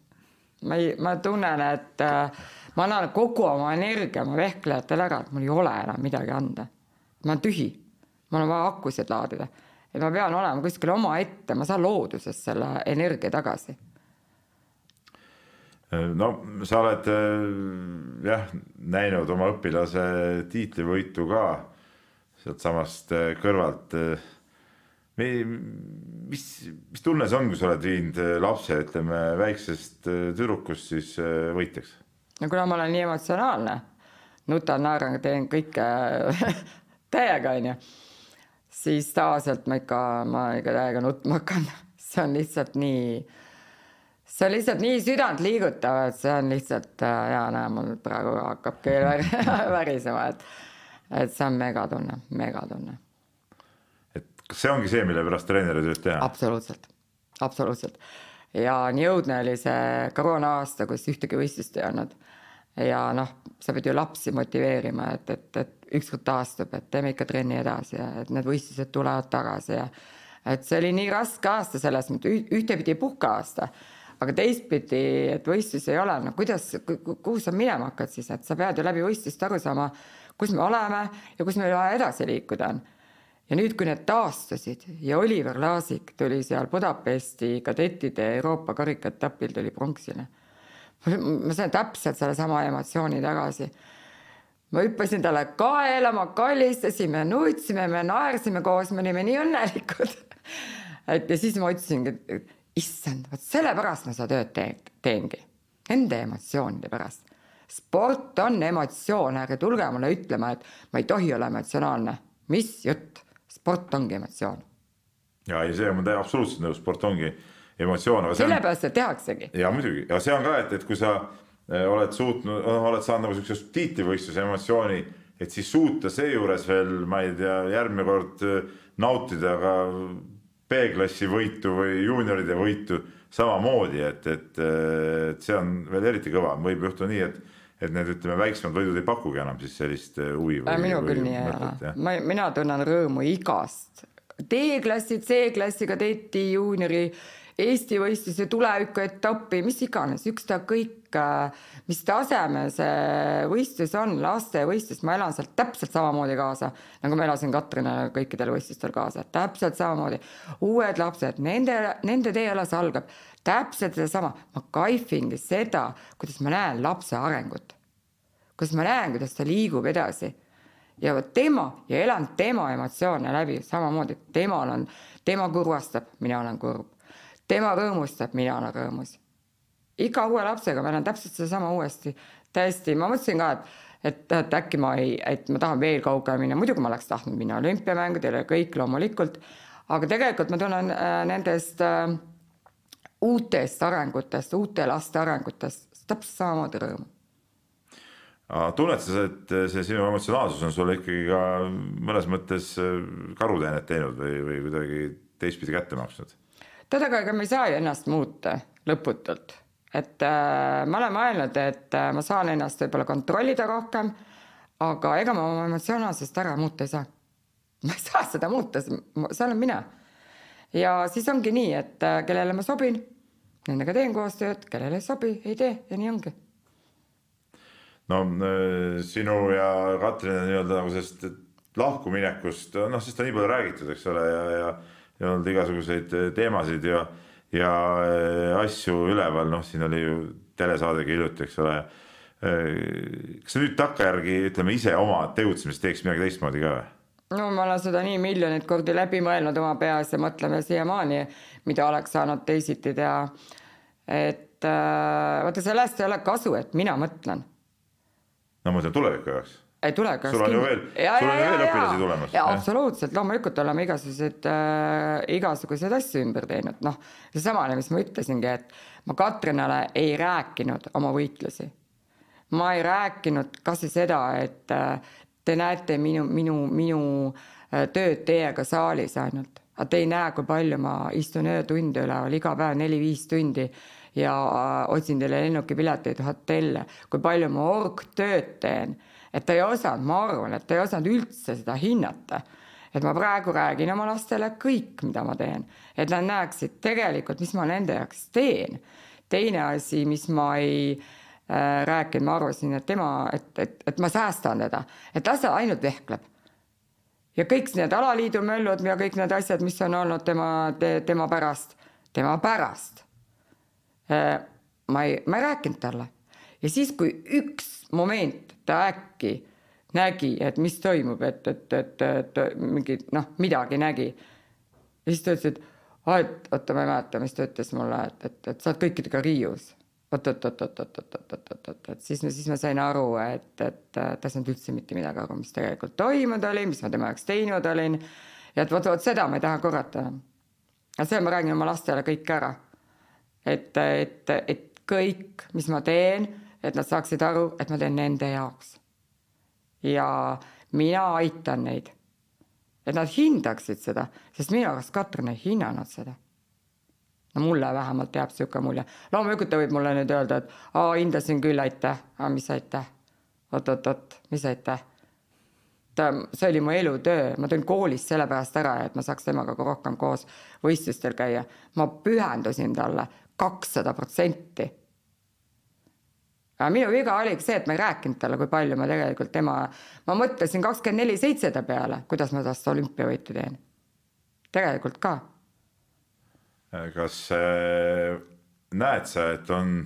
Ma ei, ma tunnen, et äh, ma annan kogu oma energia oma vehklejatele ära, et mul ei ole enam midagi anda. ma olen tühi, mul on vaja akusid laadida, et ma pean olema kuskil omaette, ma saan loodusest selle energia tagasi no sa oled äh, jah, näinud oma õpilase tiitlivõitu ka sealtsamast äh, kõrvalt. Mis, mis tunne see on, kui sa oled viinud lapse, ütleme väiksest tüdrukust siis võitjaks? no kuna ma olen nii emotsionaalne, nutan, naeran, teen kõike [LAUGHS] täiega, onju, siis tavaliselt ma ikka, ma ikka täiega nutma hakkan, [LAUGHS] see on lihtsalt nii see on lihtsalt nii südantliigutav, et see on lihtsalt ja näe, mul praegu hakkab keel [LAUGHS] värisema, et et see on megatunne, megatunne. Kas see ongi see, mille pärast treeneri tööd teha? absoluutselt, absoluutselt. ja nii õudne oli see koroona aasta, kus ühtegi võistlust ei olnud. ja noh, sa pead ju lapsi motiveerima, et, et, et ükskord taastub, et teeme ikka trenni edasi ja et need võistlused tulevad tagasi ja et see oli nii raske aasta selles mõttes, ühtepidi puhkeaasta aga teistpidi, et võistlusi ei ole, no kuidas, kuhu sa minema hakkad siis, et sa pead ju läbi võistlust aru saama, kus me oleme ja kus meil vaja edasi liikuda on. Ja nüüd, kui need taastusid ja Oliver Laasik tuli seal Budapesti kadettide Euroopa karikaetapil tuli pronksile. ma sain täpselt sellesama emotsiooni tagasi. ma hüppasin talle kaela, ma kallistasime, nutsime, me naersime koos, me olime nii õnnelikud et ja siis ma ütlesingi, et issand, vot sellepärast ma seda tööd teen, teengi, nende emotsioonide pärast. sport on emotsioon, ärge tulge mulle ütlema, et ma ei tohi olla emotsionaalne. mis jutt, sport ongi emotsioon. ja, ja see on absoluutselt nõus, sport ongi emotsioon. sellepärast seda tehaksegi. ja muidugi, ja see on ka, et, et kui sa eh, oled suutnud, oled saanud nagu siukse tiitlivõistluse emotsiooni, et siis suuta seejuures veel, ma ei tea, järgmine kord eh, nautida ka B-klassi võitu või juunioride võitu samamoodi, et, et, et see on veel eriti kõva, võib juhtuda nii, et et need, ütleme, väiksemad võidud ei pakugi enam siis sellist äh, huvi. minul küll nii ei ole, ma, mina tunnen rõõmu igast D-klassi, C-klassi kadetti, juuniori Eesti võistluse tulevikuetappi, mis iganes, ükskõik mis taseme see võistlus on, lastevõistlus, ma elan sealt täpselt samamoodi kaasa, nagu ma elasin Katrinale kõikidel võistlustel kaasa, täpselt samamoodi. uued lapsed, nende, nende tee alles algab täpselt sedasama, ma kaifingi seda, kuidas ma näen lapse arengut. Kuidas ma näen, kuidas ta liigub edasi. Ja vot tema ja elan tema emotsioone läbi samamoodi, temal on, tema kurvastab, mina olen kurb. Tema rõõmustab, mina olen rõõmus. iga uue lapsega ma olen täpselt sedasama uuesti, täiesti, ma mõtlesin ka, et et, et äkki ma ei, et ma tahan veel kaugele minna, muidugi ma oleks tahtnud minna olümpiamängudele ja kõik loomulikult, aga tegelikult ma tunnen äh, nendest äh, uutest arengutest, uute laste arengutest täpselt samamoodi rõõmu tunned sa, et see sinu emotsionaalsus on sulle ikkagi ka mõnes mõttes äh, karuteenet teinud või, või kuidagi teistpidi kätte maksnud? tead, aga ega me ei saa ju ennast muuta lõputult. et äh, ma olen mõelnud, et äh, ma saan ennast võib-olla kontrollida rohkem, aga ega ma oma emotsionaalsust ära muuta ei saa. [LAUGHS] ma ei saa seda muuta, see olen mina. ja siis ongi nii, et äh, kellele ma sobin, nendega teen koostööd, kellele ei sobi, ei tee ja nii ongi no äh, sinu ja Katrini nii-öelda nagu sellest lahkuminekust, noh, sest on nii palju räägitud, eks ole, ja, ja ja olnud igasuguseid eh, teemasid ja, ja eh, asju üleval, noh, siin oli ju telesaadegi hiljuti, eks ole. Kas sa nüüd takkajärgi ütleme ise oma tegutsemist teeks midagi teistmoodi ka või? no ma olen seda nii miljoneid kordi läbi mõelnud oma peas ja mõtleme siiamaani, mida oleks saanud teisiti teha. et vaata, sellest ei ole kasu, et mina mõtlen. No ma mõtlen tuleviku jaoks ei tule kas sul on ju veel, sul on ju veel õpilasi tulemas. absoluutselt, loomulikult oleme igasuguseid äh,, igasuguseid asju ümber teinud, noh, seesamane, mis ma ütlesingi, et ma Katrinale ei rääkinud oma võitlusi. ma ei rääkinud kas või seda, et äh, te näete minu, minu, minu äh, tööd teiega saalis ainult, aga te ei näe, kui palju ma istun öötunde üleval, iga päev neli-viis tundi ja otsin teile lennukipileteid, hotelle, kui palju ma orgtööd teen et ta ei osanud, ma arvan, et ta ei osanud üldse seda hinnata. et ma praegu räägin oma lastele kõik, mida ma teen, et nad näeksid tegelikult, mis ma nende jaoks teen. teine asi, mis ma ei äh, rääkinud, ma arvasin, et tema, et, et, et ma säästan teda, et las ta ainult vehkleb ja kõik need alaliidu möllud ja kõik need asjad, mis on olnud tema te,, tema pärast, tema pärast. Äh, ma ei, ma ei rääkinud talle ja siis, kui üks moment ta äkki nägi, et mis toimub, et, et, et, et mingi noh, midagi nägi. ja siis ta ütles, et aa, et oota, ma ei mäleta, mis ta ütles mulle, et, et, et sa oled kõikidega riius oot, oot, oot, oot, oot, oot, oot, oot, oot, et siis, siis ma sain aru, et, et ta ei saanud üldse mitte midagi aru, mis tegelikult toimunud oli, mis ma tema jaoks teinud olin. ja et vot, vot seda ma ei taha korrata aga selle ma räägin oma lastele kõik ära. Et, et, et kõik, mis ma teen et nad saaksid aru, et ma teen nende jaoks. ja mina aitan neid. et nad hindaksid seda, sest minu arust Katrin ei hinnanud seda. no mulle vähemalt jääb sihuke mulje, loomulikult ta võib mulle nüüd öelda, et aa hindasin küll, aitäh, aga mis aitäh oot-oot-oot, mis aitäh ta, see oli mu elutöö, ma tulin koolist sellepärast ära, et ma saaks temaga rohkem koos võistlustel käia. ma pühendusin talle kakssada protsenti. aga minu viga oligi see, et ma ei rääkinud talle, kui palju ma tegelikult tema, ma mõtlesin kakskümmend neli seitse ta peale, kuidas ma tast olümpiavõitu teen. tegelikult ka. kas äh, näed sa, et on,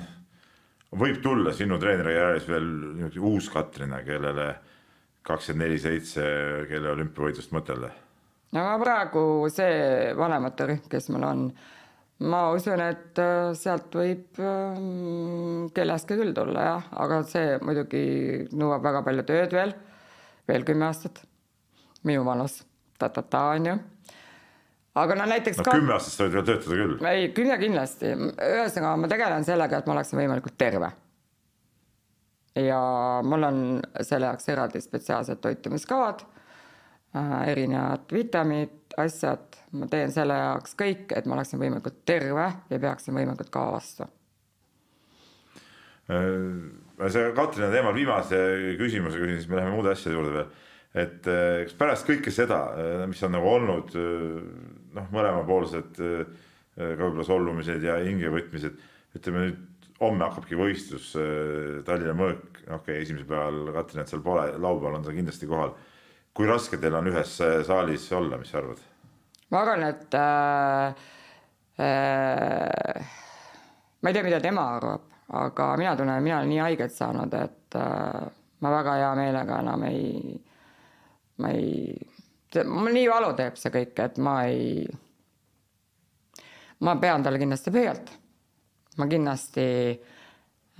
võib tulla sinu treenerikarjääris veel uus Katrina, kellele kakskümmend neli seitse, kelle olümpiavõidust mõtelda? no praegu see vanemate rühm, kes mul on, ma usun, et äh, sealt võib ähm, kellestki küll tulla jah, aga see muidugi nõuab väga palju tööd veel, veel kümme aastat, minu vanus ta-ta-ta on ju aga no näiteks no, ka. kümme aastat sa võid veel töötada küll. ei, kümme kindlasti, ühesõnaga ma tegelen sellega, et ma oleksin võimalikult terve ja mul on selle jaoks eraldi spetsiaalsed toitumiskavad, äh, erinevad vitamiinid, asjad, ma teen selle jaoks kõik, et ma oleksin võimalikult terve ja peaksin võimalikult kaua vastu. Äh, see Katrina teemal viimase küsimuse küsin, siis me läheme muude asjade juurde veel. et äh, kas pärast kõike seda, mis on nagu olnud noh, mõlemapoolsed ka võib-olla solvumised ja hingevõtmised, ütleme nüüd homme hakkabki võistlus äh, Tallinna Mõõk, okei okay,, esimesel päeval Katrinat seal pole, laupäeval on ta kindlasti kohal. Kui raske teil on ühes äh, saalis olla, mis sa arvad? ma arvan, et äh, äh, ma ei tea, mida tema arvab, aga mina tunnen, mina olen nii haiget saanud, et äh, ma väga hea meelega enam ei, ma ei, mul nii valu teeb see kõik, et ma ei, ma pean talle kindlasti pöialt ma kindlasti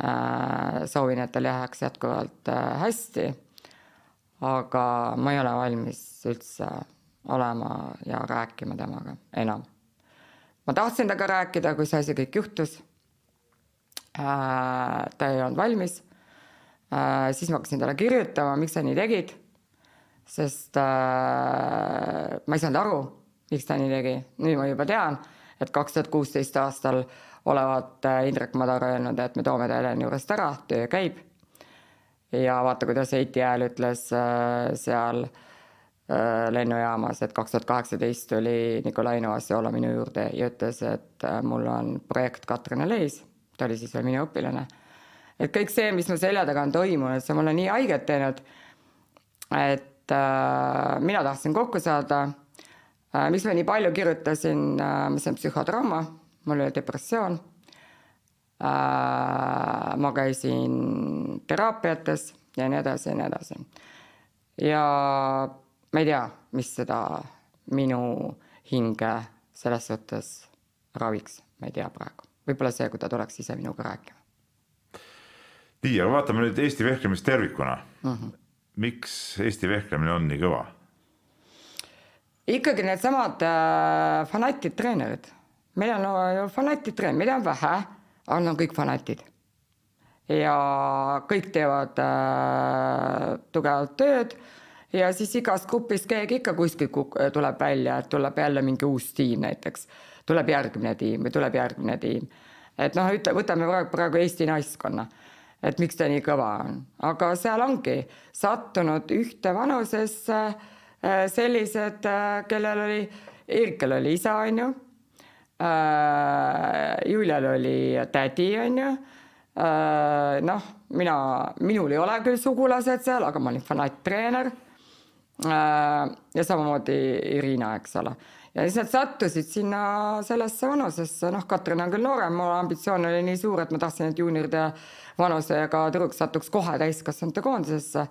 äh, soovin, et tal läheks jätkuvalt äh, hästi. Aga ma ei ole valmis üldse olema ja rääkima temaga enam. ma tahtsin temaga rääkida, kui see asi kõik juhtus äh,. ta ei olnud valmis äh,. siis ma hakkasin talle kirjutama, miks sa nii tegid. sest äh, ma ei saanud aru, miks ta nii tegi, nüüd ma juba tean, et kaks tuhat kuusteist aastal olevat äh, Indrek Madar öelnud, et me toome ta Heleni juurest ära, töö käib. Ja vaata, kuidas Heiti Hääl ütles äh, seal äh, lennujaamas, et kaks tuhat kaheksateist tuli Nikolai Novasjola minu juurde ja ütles, et mul on projekt Katrin Leis, ta oli siis veel minu õpilane. et kõik see, mis mu selja taga on toimunud, see mulle nii haiget teinud, et äh, mina tahtsin kokku saada äh,. miks ma nii palju kirjutasin äh,, ma sain psühhotrauma mul oli depressioon. Äh, ma käisin teraapiates ja nii edasi ja nii edasi. ja ma ei tea, mis seda minu hinge selles suhtes raviks, ma ei tea praegu, võib-olla see, kui ta tuleks ise minuga rääkima. nii, aga vaatame nüüd Eesti vehklemist tervikuna mm. -hmm. miks Eesti vehklemine on nii kõva? ikkagi needsamad äh, fanatid treenerid meil on ju fanatid, meid on vähe, nad on kõik fanatid. ja kõik teevad äh, tugevat tööd ja siis igast grupist keegi ikka kuskilt tuleb välja, et tuleb jälle mingi uus tiim näiteks, tuleb järgmine tiim või tuleb järgmine tiim. et noh, ütle, võtame praegu, praegu Eesti naiskonna, et miks ta nii kõva on, aga seal ongi sattunud ühte vanusesse äh, sellised, äh, kellel oli, Erikal oli isa, on ju. Julial oli tädi, on ju äh,. noh, mina, minul ei ole küll sugulased seal, aga ma olin fanaattreener äh,. ja samamoodi Irina, eks ole. ja siis nad sattusid sinna sellesse vanusesse, noh, Katrin on küll noorem, mu ambitsioon oli nii suur, et ma tahtsin, et juunioride vanusega tüdruk satuks kohe täiskasvanute koondisesse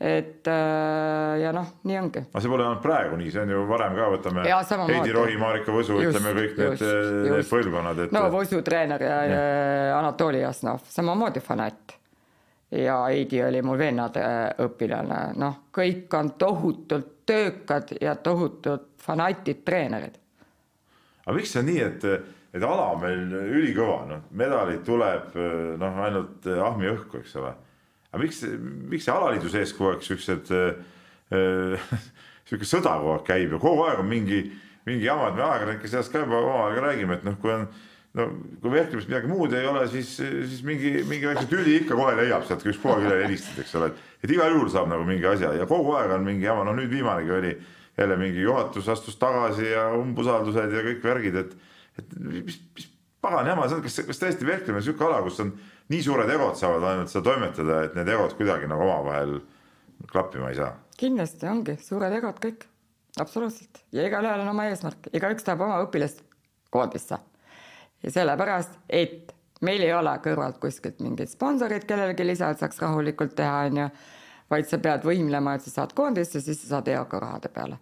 et äh, ja noh, nii ongi. aga see pole ainult praegu nii, see on ju varem ka, võtame ja, Heidi Rohi, Marika Võsu, ütleme kõik just, need, need põlvkonnad, et. no Võsu treener ja, ja Anatoli Jasnov, samamoodi fanatt. ja Heidi oli mul vennade õpilane, noh, kõik on tohutult töökad ja tohutult fanatid treenerid. aga miks see on nii, et, et ala on meil ülikõva, noh, medalid tuleb noh, ainult ahmi õhku, eks ole aga miks, miks see alaliidu sees kogu aeg siuksed äh, [LAUGHS] sihuke sõda kogu aeg käib ja kogu aeg on mingi, mingi jama, et me ajakirjanike seas ka juba omavahel räägime, et noh, kui on no kui vehklemist midagi muud ei ole, siis, siis mingi, mingi väikse tüli ikka kohe leiab sealt, kui üks kogu aeg üle helistad, eks ole, et, et igal juhul saab nagu mingi asja ja kogu aeg on mingi jama, no nüüd viimanegi oli jälle mingi juhatus astus tagasi ja umbusaldused ja kõik värgid, et, et mis, mis pagan jama see on, kas, kas tõesti vehklemine on sihuke ala, kus on nii suured egod saavad ainult seda toimetada, et need egod kuidagi nagu omavahel klappima ei saa? kindlasti ongi. Suured egod kõik, absoluutselt. Ja igalühel on oma eesmärk, igaüks tahab oma õpilast koondisse. Ja sellepärast, et meil ei ole kõrvalt kuskilt mingeid sponsoreid kellelegi lisaks saaks rahulikult teha, on ju, vaid sa pead võimlema, et sa saad koondisse, siis sa saad EOK rahade peale.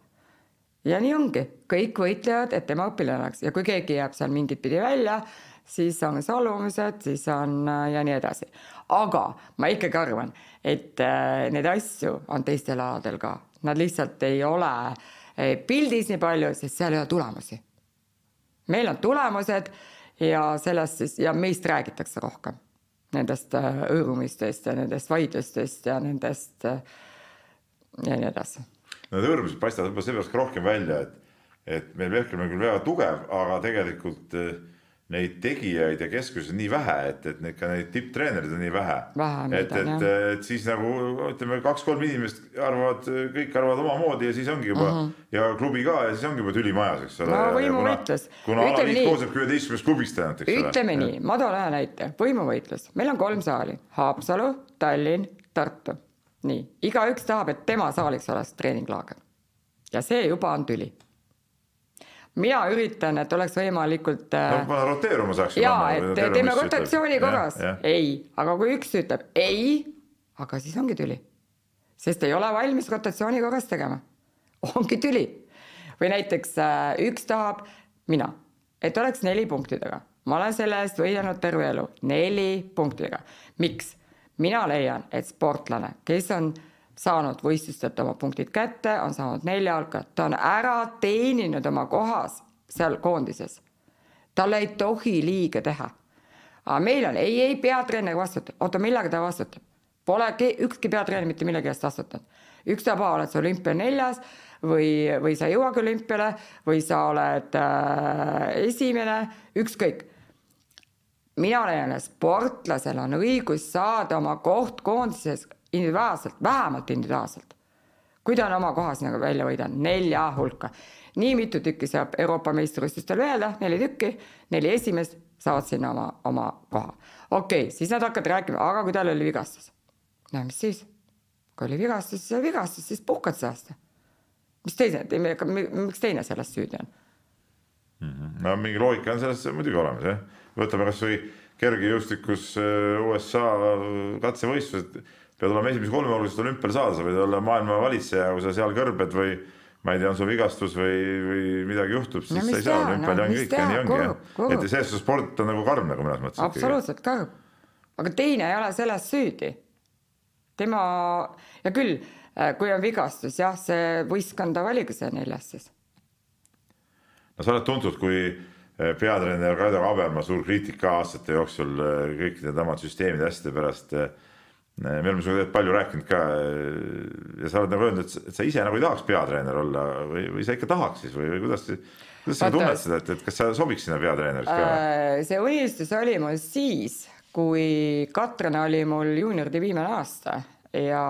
ja nii ongi, kõik võitlevad, et tema õpilane oleks. Ja kui keegi jääb seal mingit pidi välja, siis on solvumised, siis on äh, ja nii edasi. aga ma ikkagi arvan, et äh, neid asju on teistel aladel ka, nad lihtsalt ei ole äh, pildis nii palju, sest seal ei ole tulemusi. meil on tulemused ja sellest siis ja meist räägitakse rohkem, nendest hõõrumistest ja nendest vaidlustest ja nendest ja nii edasi. Need hõõrumised paistavad võib-olla sellepärast rohkem välja, et, et meil Vehkel on küll väga tugev, aga tegelikult äh, neid tegijaid ja keskusi on nii vähe, et, et neid ka neid tipptreenereid on nii vähe. et, et, et siis nagu ütleme, kaks-kolm inimest arvavad, kõik arvavad omamoodi ja siis ongi juba uh. -huh. ja klubi ka ja siis ongi juba tüli majas, eks ole. no võimuvõitlus. kuna, alaliit koosnebki üheteistkümnest klubist ainult, eks ole. ütleme nii, ma toon ühe näite, võimuvõitlus, meil on kolm saali, Haapsalu, Tallinn, Tartu. nii, igaüks tahab, et tema saaliks oleks treeninglaager. ja see juba on tüli mina üritan, et oleks võimalikult äh, no,. roteeruma saaks. ja, et teeme rotatsiooni korras, ei, aga kui üks ütleb ei, aga siis ongi tüli. sest ei ole valmis rotatsiooni korras tegema. ongi tüli. või näiteks äh, üks tahab, mina, et oleks neli punktidega. ma olen selle eest võidelnud terve elu, neli punktidega. miks? mina leian, et sportlane, kes on saanud võistlustelt oma punktid kätte, on saanud nelja hulka, ta on ära teeninud oma kohas seal koondises. talle ei tohi liiga teha. aga meil on ei, ei peatreener vastutab, oota, millega ta vastutab? Pole ükski peatreener mitte millegi eest vastutanud. ükstapuha, oled sa olümpia neljas või, või sa ei jõuagi olümpiale või sa oled äh, esimene, ükskõik mina leian, et sportlasel on õigus saada oma koht koondises individuaalselt, vähemalt individuaalselt. kui ta on oma kohas nagu välja võidelnud, nelja hulka. nii mitu tükki saab Euroopa meistrivõistlustel öelda, neli tükki, neli esimest saavad sinna oma, oma koha. okei okay,, siis nad hakkavad rääkima, aga kui tal oli vigastus. no mis siis? kui oli vigastus, siis oli vigastus, siis puhkad see aasta. mis teine, miks teine selles süüdi on? -hmm. no mingi loogika on selles muidugi olemas jah, võtame kasvõi kergejõustikus äh, USA katsevõistlused pead olema esimese kolme oluliselt olümpial saada, sa võid olla maailma valitseja, kui sa seal kõrbed või ma ei tea, on sul vigastus või, või midagi juhtub, siis no, sa ei saa olümpial ongi kõik nii ongi jah. et selles suhtes sport on nagu karm nagu mõnes mõttes. absoluutselt karm, aga teine ei ole selles süüdi. tema, ja küll, äh, kui on vigastus, jah, see võistkonda valige see neljas siis. no sa oled tuntud kui äh, peatreener Kaido Kaberma suur kriitika aastate jooksul äh, kõikide tema süsteemide asjade pärast me oleme sinuga palju rääkinud ka ja sa oled nagu öelnud, et sa ise nagu ei tahaks peatreener olla või, või sa ikka tahaks siis või, või kuidas, kuidas sa tunned seda, et, et kas sa sobiks sinna peatreeneriks ka? Äh, see unistus oli mul siis, kui Katrin oli mul juunioride viimane aasta ja,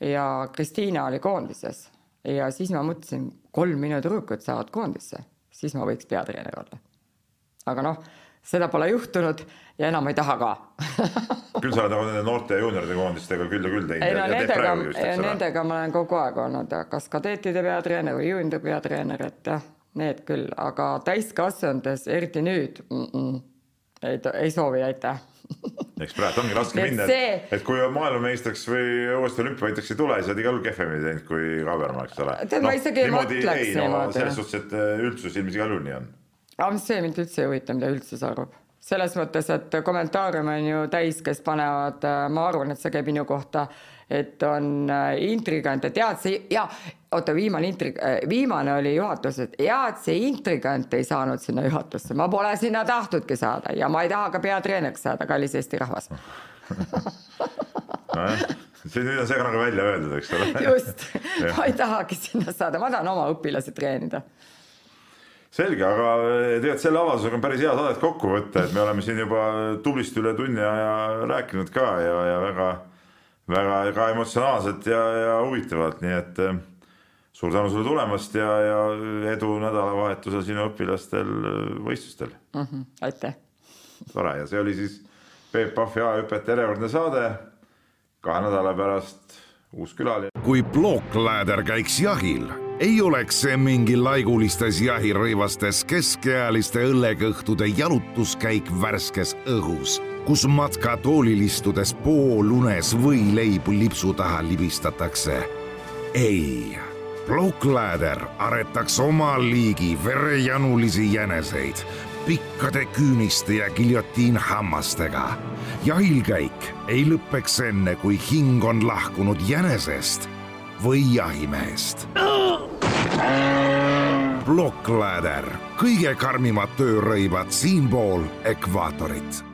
ja Kristiina oli koondises ja siis ma mõtlesin, kolm minu tüdrukut saavad koondisse, siis ma võiks peatreener olla. aga noh seda pole juhtunud ja enam ei taha ka [LAUGHS] küll sa oled nagu nende noorte juunioride koondistega küll ja küll teinud. ei no nendega, nendega ma olen kogu aeg olnud, kas kadettide peatreener või juunioride peatreener, et jah, need küll, aga täiskasvanutes, eriti nüüd mm, -mm, ei, ei soovi, aitäh [LAUGHS] eks praegu ongi raske minna, et et kui maailmameistriks või uuesti olümpiavõitjaks ei tule, siis oled igal juhul kehvemini teinud kui Kabermaa, eks ole. tead no,, ma isegi ei mõtleks niimoodi. selles suhtes, et äh, üldsus ilmselt igal juhul nii on aga see mind üldse ei huvita, mida üldsus arvab. selles mõttes, et kommentaariume on ju täis, kes panevad, äh, ma arvan, et see käib minu kohta, et on äh, intrigante, tead see ja oota, viimane intrig-, äh, viimane oli juhatuses, ja et see intrigant ei saanud sinna juhatusse, ma pole sinna tahtnudki saada ja ma ei taha ka peatreeneriks saada, kallis Eesti rahvas [LAUGHS] see nüüd on see ka nagu välja öeldud, eks ole. just, [LAUGHS] ma ei tahagi sinna saada, ma tahan oma õpilasi treenida. Selge, aga tegelikult selle avaldusega on päris hea saadet kokku võtta, et me oleme siin juba tublisti üle tunni aja rääkinud ka ja, ja väga, väga ka emotsionaalselt ja, ja huvitavalt, nii et eh, suur tänu sulle tulemast ja, ja edu nädalavahetusel sinu õpilastel võistlustel mm. -hmm, aitäh. tore ja see oli siis Peep Pahvi A-hüpete järjekordne saade kahe nädala pärast uus külaline. kui plokkläder käiks jahil, ei oleks see mingi laigulistes jahirõivastes keskealiste õllekõhtude jalutuskäik värskes õhus, kus matkatoolil istudes poolunes võileibu lipsu taha libistatakse. ei, plokkläder aretaks oma liigi verejanulisi jäneseid pikkade küüniste ja giljotiinhammastega. jahilkäik ei lõpeks enne, kui hing on lahkunud jänesest või jahimehest. plokkläder, kõige karmimad töörõivad siinpool ekvaatorit